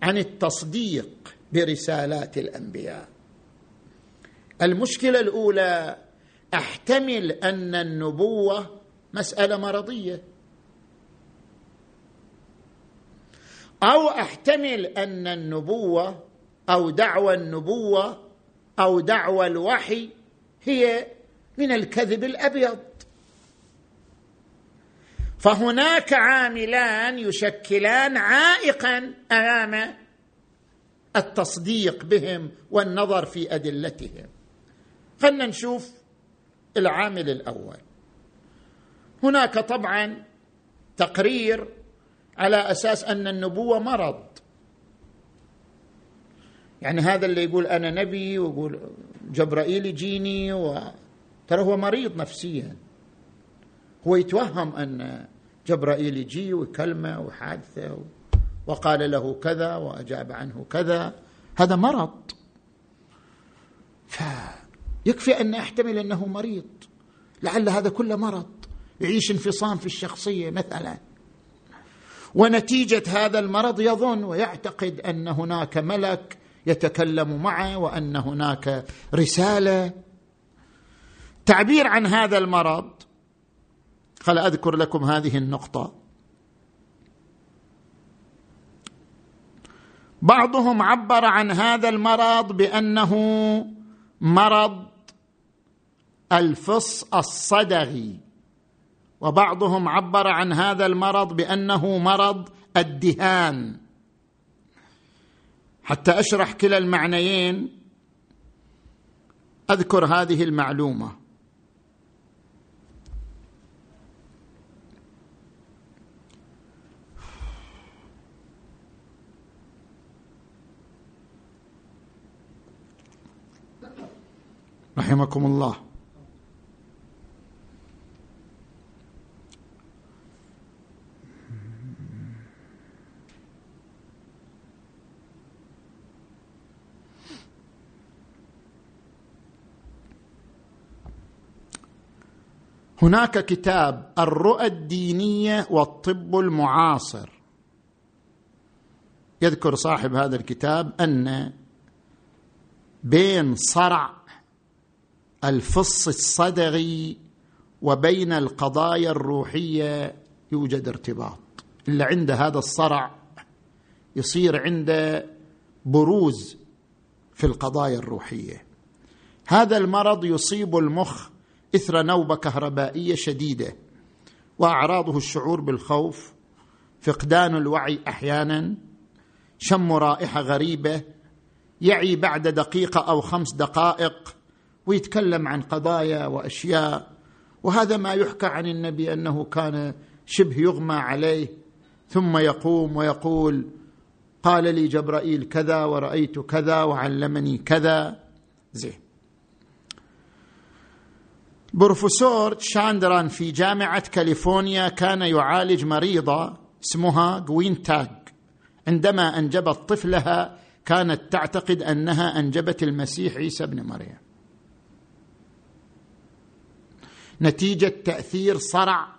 عن التصديق برسالات الأنبياء. المشكلة الأولى أحتمل أن النبوة مسألة مرضية. أو أحتمل أن النبوة أو دعوى النبوة أو دعوى الوحي هي من الكذب الأبيض. فهناك عاملان يشكلان عائقا أمام التصديق بهم والنظر في أدلتهم. خلنا نشوف العامل الأول. هناك طبعا تقرير على أساس أن النبوة مرض. يعني هذا اللي يقول أنا نبي ويقول جبرائيل يجيني و... ترى هو مريض نفسيا. هو يتوهم أن جبرائيل يجي ويكلمه وحادثة وقال له كذا وأجاب عنه كذا. هذا مرض. فيكفي أن أحتمل أنه مريض. لعل هذا كله مرض. يعيش انفصام في الشخصية مثلا. ونتيجة هذا المرض يظن ويعتقد أن هناك ملك يتكلم معه وأن هناك رسالة. تعبير عن هذا المرض خل أذكر لكم هذه النقطة. بعضهم عبر عن هذا المرض بأنه مرض الفص الصدغي وبعضهم عبر عن هذا المرض بأنه مرض الدهان. حتى أشرح كلا المعنيين أذكر هذه المعلومة. رحمكم الله. هناك كتاب الرؤى الدينية والطب المعاصر. يذكر صاحب هذا الكتاب أن بين صرع الفص الصدغي وبين القضايا الروحية يوجد ارتباط. إلا عند هذا الصرع يصير عنده بروز في القضايا الروحية. هذا المرض يصيب المخ إثر نوبه كهربائية شديدة وأعراضه الشعور بالخوف فقدان الوعي أحيانا شم رائحة غريبة يعي بعد دقيقة أو خمس دقائق ويتكلم عن قضايا وأشياء وهذا ما يحكى عن النبي أنه كان شبه يغمى عليه ثم يقوم ويقول قال لي جبرائيل كذا ورأيت كذا وعلمني كذا زين. بروفيسور شاندران في جامعة كاليفورنيا كان يعالج مريضة اسمها جوين تاج عندما أنجبت طفلها كانت تعتقد أنها أنجبت المسيح عيسى ابن مريم. نتيجة تأثير صرع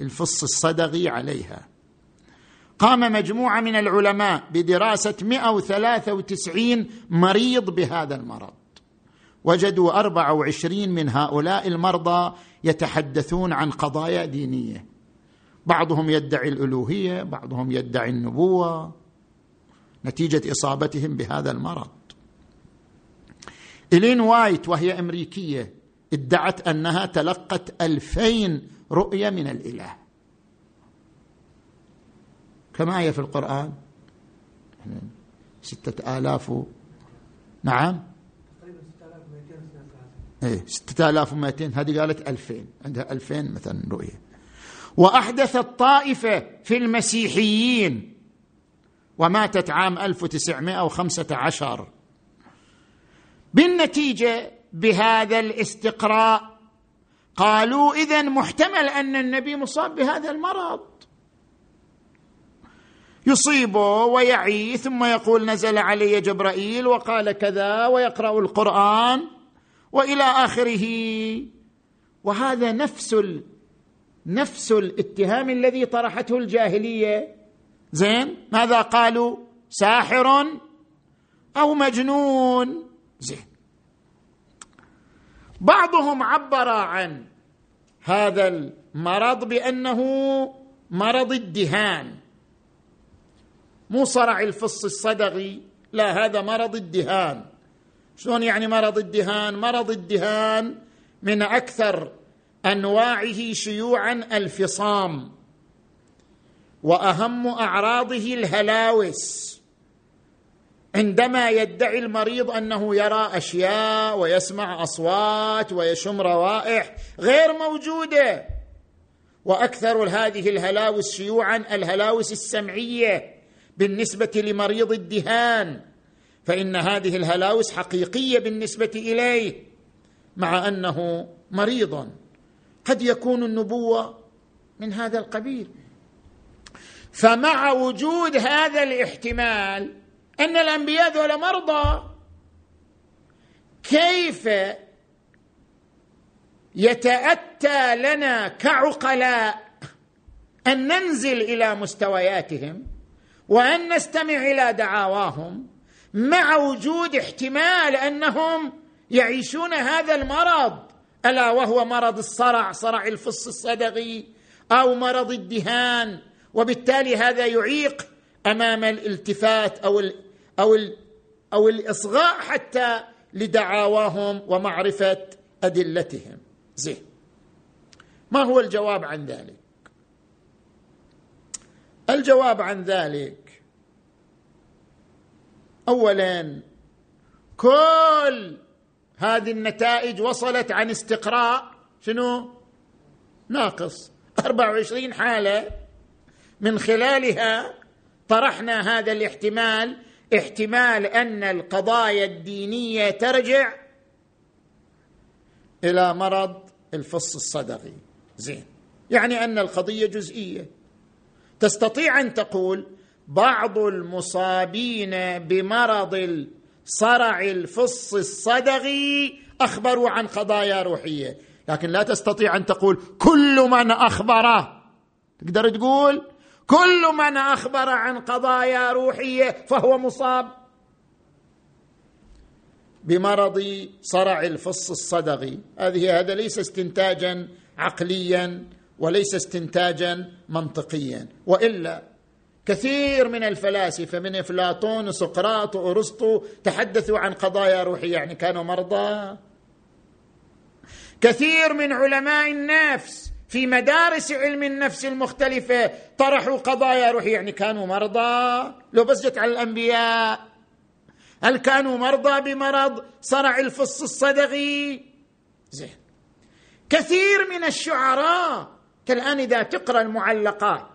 الفص الصدغي عليها. قام مجموعة من العلماء بدراسة 193 مريض بهذا المرض. وجدوا 24 من هؤلاء المرضى يتحدثون عن قضايا دينية. بعضهم يدعي الألوهية بعضهم يدعي النبوة نتيجة إصابتهم بهذا المرض. إلين وايت وهي أمريكية ادعت أنها تلقت ألفين رؤية من الإله. كما هي في القرآن؟ ستة آلاف نعم. إيه ستة آلاف ومائتين هذه قالت ألفين. عندها ألفين مثلا رؤية. وأحدثت طائفة في المسيحيين وماتت عام 1915 بالنتيجة بهذا الاستقراء قالوا إذا محتمل أن النبي مصاب بهذا المرض. يصيبه ويعي ثم يقول نزل علي جبرائيل وقال كذا ويقرأ القرآن. وإلى آخره. وهذا نفس ال... نفس الاتهام الذي طرحته الجاهلية. زين؟ ماذا قالوا؟ ساحر أو مجنون. زين. بعضهم عبر عن هذا المرض بأنه مرض الدهان. مو صرع الفص الصدغي لا هذا مرض الدهان. شلون يعني مرض الدهان؟ مرض الدهان من أكثر أنواعه شيوعا الفصام وأهم أعراضه الهلاوس. عندما يدعي المريض أنه يرى أشياء ويسمع أصوات ويشم روائح غير موجودة وأكثر هذه الهلاوس شيوعا الهلاوس السمعية بالنسبة لمريض الدهان فإن هذه الهلاوس حقيقية بالنسبة إليه مع أنه مريض. قد يكون النبوة من هذا القبيل. فمع وجود هذا الاحتمال أن الأنبياء ذولا مرضى كيف يتأتى لنا كعقلاء أن ننزل إلى مستوياتهم وأن نستمع إلى دعاواهم مع وجود احتمال أنهم يعيشون هذا المرض ألا وهو مرض الصرع صرع الفص الصدغي أو مرض الدهان وبالتالي هذا يعيق أمام الالتفات أو ال أو ال أو الإصغاء حتى لدعاواهم ومعرفة أدلتهم. زين. ما هو الجواب عن ذلك؟ الجواب عن ذلك اولا كل هذه النتائج وصلت عن استقراء شنو؟ ناقص. 24 حالة. من خلالها طرحنا هذا الاحتمال احتمال أن القضايا الدينية ترجع إلى مرض الفص الصدغي زين. يعني أن القضية جزئية. تستطيع أن تقول بعض المصابين بمرض صرع الفص الصدغي أخبروا عن قضايا روحية. لكن لا تستطيع أن تقول كل من أخبره. تقدر تقول كل من أخبر عن قضايا روحية فهو مصاب بمرض صرع الفص الصدغي. هذه هذا ليس استنتاجا عقليا وليس استنتاجا منطقيا. وإلا كثير من الفلاسفة من افلاطون وسقراط وأرسطو تحدثوا عن قضايا روحية يعني كانوا مرضى. كثير من علماء النفس في مدارس علم النفس المختلفة طرحوا قضايا روحية يعني كانوا مرضى. لو بس جت على الأنبياء هل كانوا مرضى بمرض صرع الفص الصدغي؟ زين. كثير من الشعراء كالآن إذا تقرأ المعلقات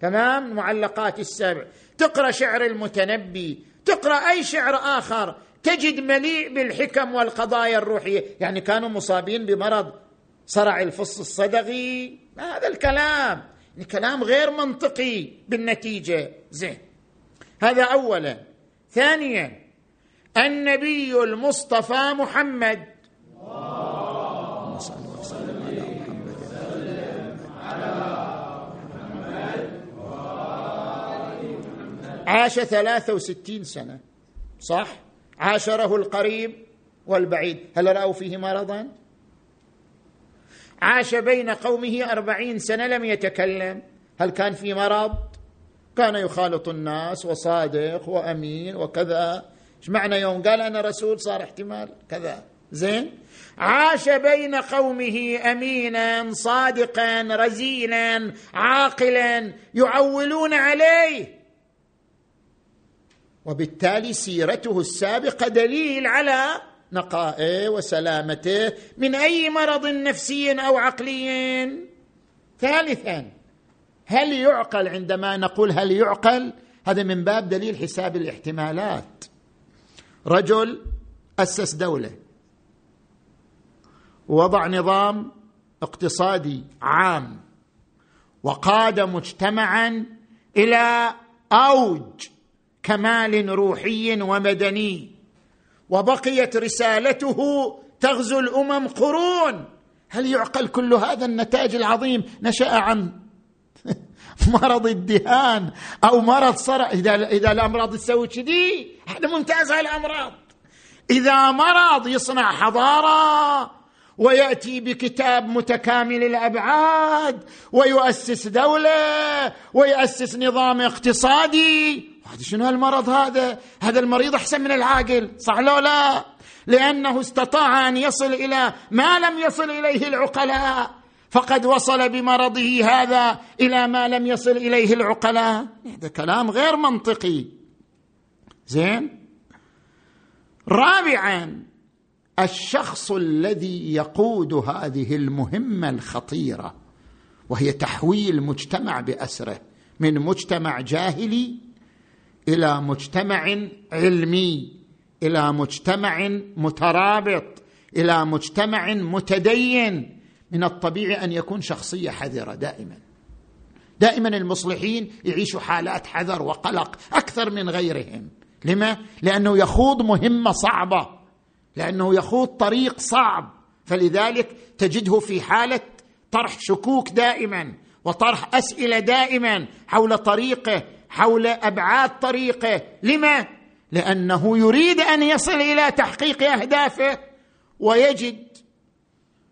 تمام؟ المعلقات السبع. تقرأ شعر المتنبي. تقرأ أي شعر آخر. تجد مليء بالحكم والقضايا الروحية. يعني كانوا مصابين بمرض صرع الفص الصدغي. هذا الكلام. يعني كلام غير منطقي بالنتيجة. زين. هذا اولا. ثانيا. النبي المصطفى محمد. عاش ثلاثة وستين سنة صح؟ عاشره القريب والبعيد هل رأوا فيه مرضا؟ عاش بين قومه أربعين سنة لم يتكلم هل كان في مرض؟ كان يخالط الناس وصادق وأمين وكذا. إيش معنى يوم؟ قال أنا رسول صار احتمال كذا. زين؟ عاش بين قومه امينا صادقا رزينا عاقلا يعولون عليه. وبالتالي سيرته السابقة دليل على نقائه وسلامته من أي مرض نفسي أو عقلي. ثالثا هل يعقل؟ عندما نقول هل يعقل هذا من باب دليل حساب الاحتمالات. رجل أسس دولة ووضع نظام اقتصادي عام وقاد مجتمعا إلى أوج كمال روحي ومدني. وبقيت رسالته تغزو الأمم قرون. هل يعقل كل هذا النتاج العظيم؟ نشأ عن مرض الدهان أو مرض صرع. إذا إذا الأمراض تسوي كذي هذا ممتاز هاي الأمراض. إذا مرض يصنع حضارة ويأتي بكتاب متكامل الأبعاد ويؤسس دولة ويؤسس نظام اقتصادي شنو هالمرض هذا؟ هذا المريض أحسن من العاقل صح لو لا؟ لأنه استطاع أن يصل إلى ما لم يصل إليه العقلاء فقد وصل بمرضه هذا إلى ما لم يصل إليه العقلاء. هذا كلام غير منطقي. زين؟ رابعا الشخص الذي يقود هذه المهمة الخطيرة وهي تحويل مجتمع بأسره من مجتمع جاهلي إلى مجتمع علمي إلى مجتمع مترابط إلى مجتمع متدين. من الطبيعي أن يكون شخصية حذرة دائما. دائما المصلحين يعيشوا حالات حذر وقلق أكثر من غيرهم. لما؟ لأنه يخوض مهمة صعبة. لأنه يخوض طريق صعب. فلذلك تجده في حالة طرح شكوك دائما وطرح أسئلة دائما حول طريقه حول أبعاد طريقه. لما؟ لأنه يريد أن يصل إلى تحقيق أهدافه. ويجد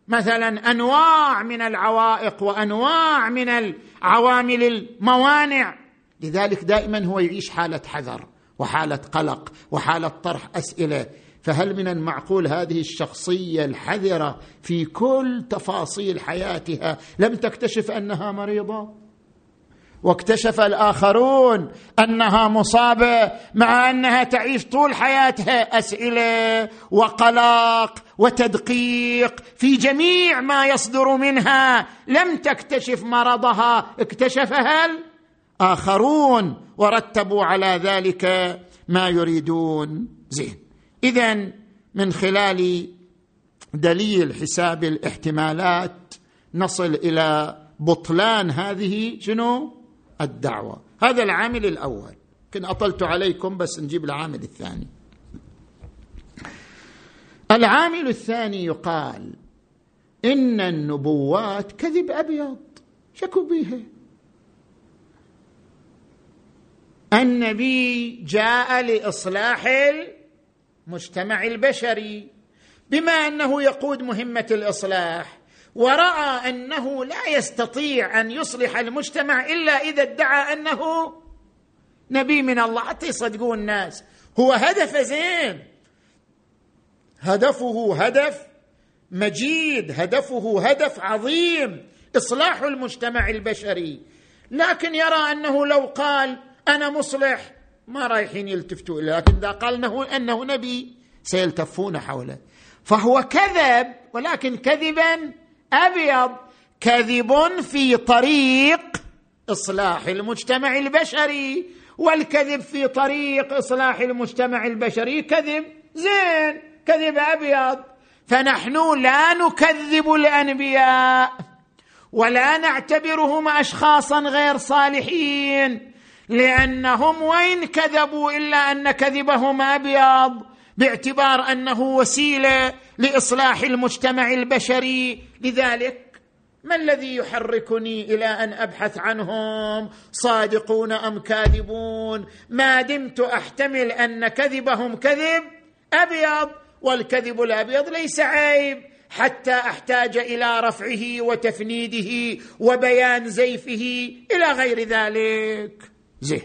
مثلا أنواع من العوائق وأنواع من العوامل الموانع. لذلك دائما هو يعيش حالة حذر وحالة قلق وحالة طرح أسئلة. فهل من المعقول هذه الشخصية الحذرة في كل تفاصيل حياتها لم تكتشف أنها مريضة؟ واكتشف الآخرون أنها مصابة مع أنها تعيش طول حياتها أسئلة وقلق وتدقيق في جميع ما يصدر منها. لم تكتشف مرضها. اكتشفها الاخرون ورتبوا على ذلك ما يريدون. زين. اذا من خلال دليل حساب الاحتمالات نصل إلى بطلان هذه شنو؟ الدعوة. هذا العامل الأول. كن أطلت عليكم بس نجيب العامل الثاني. العامل الثاني يقال إن النبوات كذب أبيض. شكوا بها النبي جاء لإصلاح المجتمع البشري بما أنه يقود مهمة الإصلاح. وراى أنه لا يستطيع أن يصلح المجتمع إلا إذا ادعى أنه نبي من الله. حتى يصدقون الناس. هو هدف زين. هدفه هدف مجيد. هدفه هدف عظيم. إصلاح المجتمع البشري. لكن يرى أنه لو قال أنا مصلح ما رايحين يلتفتوا إليه. لكن إذا قال انه أنه نبي سيلتفون حوله. فهو كذب ولكن كذبا أبيض كذب في طريق إصلاح المجتمع البشري والكذب في طريق إصلاح المجتمع البشري كذب. زين كذب أبيض. فنحن لا نكذب الأنبياء ولا نعتبرهم اشخاصا غير صالحين لأنهم وين كذبوا إلا أن كذبهم أبيض. باعتبار أنه وسيلة لإصلاح المجتمع البشري. لذلك ما الذي يحركني إلى أن أبحث عنهم؟ صادقون أم كاذبون؟ ما دمت أحتمل أن كذبهم كذب أبيض والكذب الأبيض ليس عيب. حتى أحتاج إلى رفعه وتفنيده وبيان زيفه إلى غير ذلك. زين.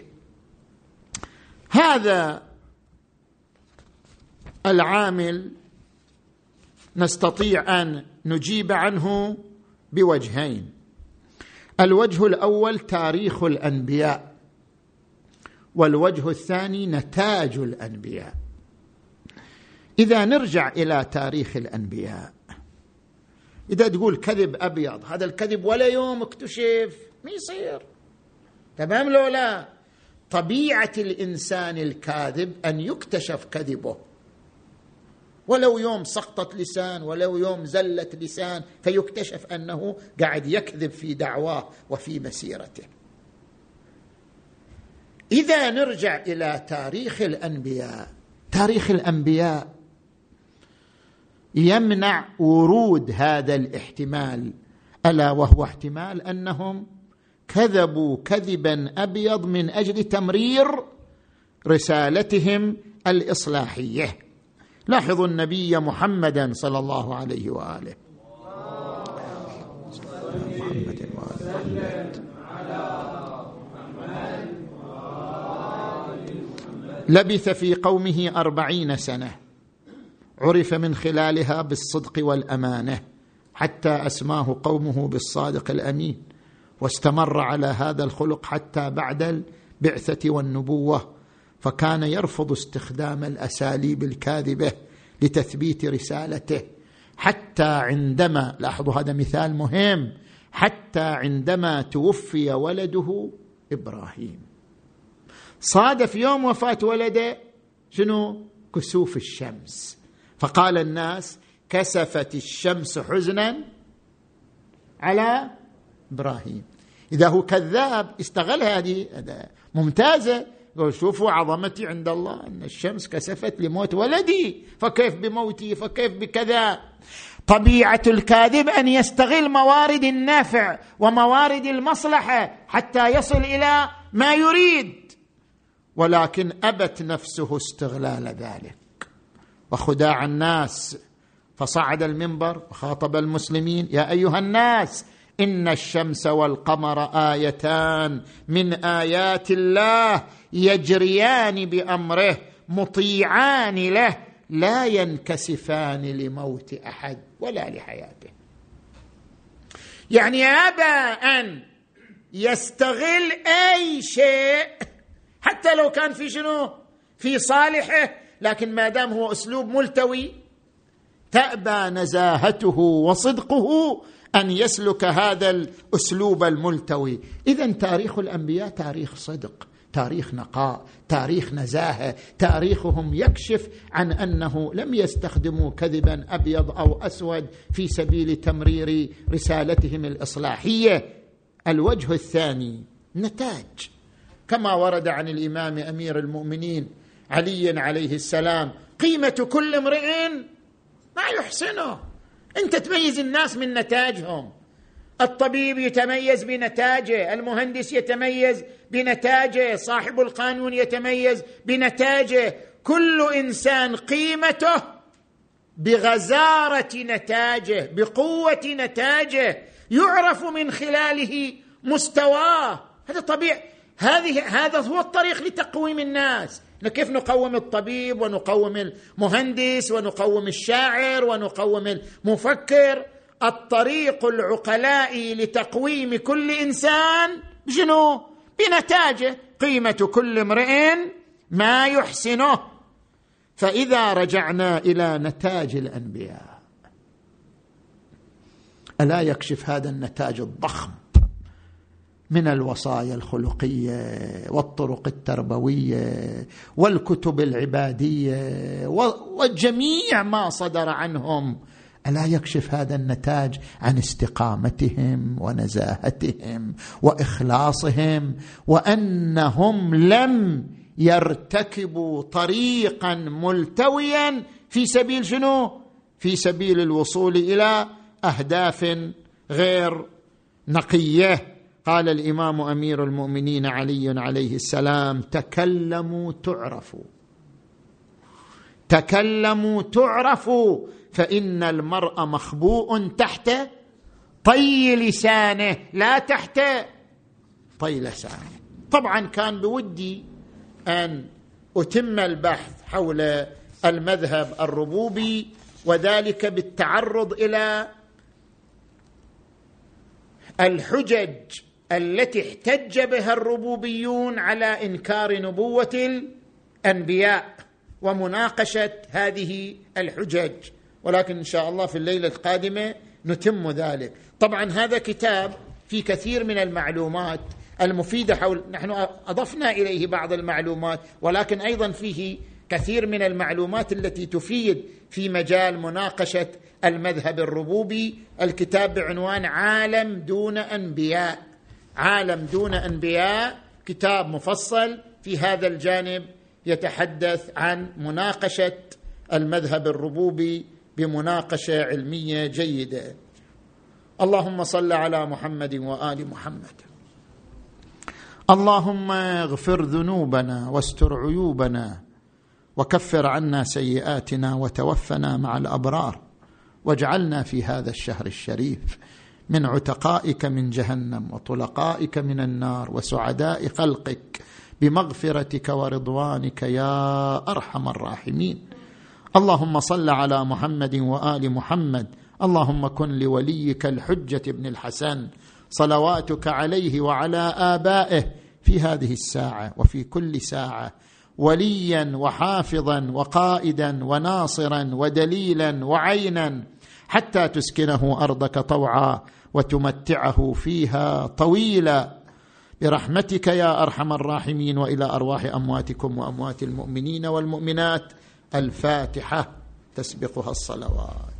هذا العامل نستطيع أن نجيب عنه بوجهين. الوجه الأول تاريخ الأنبياء والوجه الثاني نتاج الأنبياء. إذا نرجع إلى تاريخ الأنبياء. إذا تقول كذب أبيض هذا الكذب ولا يوم اكتشف ما يصير. تمام لو لا؟ طبيعة الإنسان الكاذب أن يكتشف كذبه. ولو يوم سقطت لسان ولو يوم زلت لسان فيكتشف أنه قاعد يكذب في دعواه وفي مسيرته. إذا نرجع إلى تاريخ الأنبياء. تاريخ الأنبياء يمنع ورود هذا الاحتمال ألا وهو احتمال أنهم كذبوا كذبا أبيض من أجل تمرير رسالتهم الإصلاحية. لاحظوا النبي محمدا صلى الله عليه وآله. محمد وآل لبث في قومه أربعين سنة. عرف من خلالها بالصدق والأمانة حتى أسماه قومه بالصادق الأمين واستمر على هذا الخلق حتى بعد البعثة والنبوة. فكان يرفض استخدام الأساليب الكاذبة لتثبيت رسالته. حتى عندما لاحظوا هذا مثال مهم حتى عندما توفي ولده إبراهيم. صادف يوم وفاة ولده شنو؟ كسوف الشمس. فقال الناس كسفت الشمس حزنا على إبراهيم. إذا هو كذاب استغل هذه ممتازة يقول شوفوا عظمتي عند الله إن الشمس كسفت لموت ولدي فكيف بموتي فكيف بكذا؟ طبيعة الكاذب أن يستغل موارد النافع وموارد المصلحة حتى يصل إلى ما يريد. ولكن أبت نفسه استغلال ذلك. وخداع الناس. فصعد المنبر وخاطب المسلمين يا أيها الناس إن الشمس والقمر آيتان من آيات الله يجريان بأمره مطيعان له لا ينكسفان لموت أحد ولا لحياته. يعني ابى ان يستغل أي شيء حتى لو كان في شنو؟ في صالحه لكن ما دام هو أسلوب ملتوي تأبى نزاهته وصدقه أن يسلك هذا الأسلوب الملتوي. اذا تاريخ الأنبياء تاريخ صدق تاريخ نقاء تاريخ نزاهة تاريخهم يكشف عن أنه لم يستخدموا كذبا أبيض أو أسود في سبيل تمرير رسالتهم الإصلاحية. الوجه الثاني نتاج. كما ورد عن الإمام أمير المؤمنين علي عليه السلام قيمة كل امرئ ما يحسنه. انت تميز الناس من نتاجهم. الطبيب يتميز بنتاجه المهندس يتميز بنتاجه صاحب القانون يتميز بنتاجه. كل إنسان قيمته بغزارة نتاجه بقوة نتاجه يعرف من خلاله مستواه. هذا طبيعي. هذه هذا هو الطريق لتقويم الناس. كيف نقوم الطبيب ونقوم المهندس ونقوم الشاعر ونقوم المفكر؟ الطريق العقلاء لتقويم كل إنسان شنو بنتاجه قيمة كل امرئ ما يحسنه. فإذا رجعنا إلى نتاج الأنبياء ألا يكشف هذا النتاج الضخم؟ من الوصايا الخلقية والطرق التربوية والكتب العبادية وجميع ما صدر عنهم. ألا يكشف هذا النتاج عن استقامتهم ونزاهتهم وإخلاصهم وأنهم لم يرتكبوا طريقا ملتويا في سبيل شنو؟ في سبيل الوصول إلى أهداف غير نقية. قال الإمام أمير المؤمنين علي عليه السلام تكلموا تعرفوا. تكلموا تعرفوا فإن المرء مخبوء تحت طي لسانه لا تحت طي لسانه. طبعا كان بودي أن أتم البحث حول المذهب الربوبي وذلك بالتعرض إلى الحجج التي احتج بها الربوبيون على إنكار نبوة الأنبياء ومناقشة هذه الحجج. ولكن إن شاء الله في الليلة القادمة نتم ذلك. طبعا هذا كتاب في كثير من المعلومات المفيدة حول نحن أضفنا إليه بعض المعلومات ولكن أيضا فيه كثير من المعلومات التي تفيد في مجال مناقشة المذهب الربوبي. الكتاب بعنوان عالم دون أنبياء. عالم دون أنبياء كتاب مفصل في هذا الجانب يتحدث عن مناقشة المذهب الربوبي بمناقشة علمية جيدة. اللهم صل على محمد وآل محمد. اللهم اغفر ذنوبنا واستر عيوبنا وكفر عنا سيئاتنا وتوفنا مع الأبرار واجعلنا في هذا الشهر الشريف من عتقائك من جهنم وطلقائك من النار وسعداء خلقك بمغفرتك ورضوانك يا أرحم الراحمين. اللهم صل على محمد وآل محمد. اللهم كن لوليك الحجة ابن الحسن. صلواتك عليه وعلى آبائه في هذه الساعة وفي كل ساعة. وليا وحافظا وقائدا وناصرا ودليلا وعينا حتى تسكنه أرضك طوعا وتمتعه فيها طويلا. برحمتك يا أرحم الراحمين وإلى أرواح أمواتكم وأموات المؤمنين والمؤمنات. الفاتحة تسبقها الصلوات.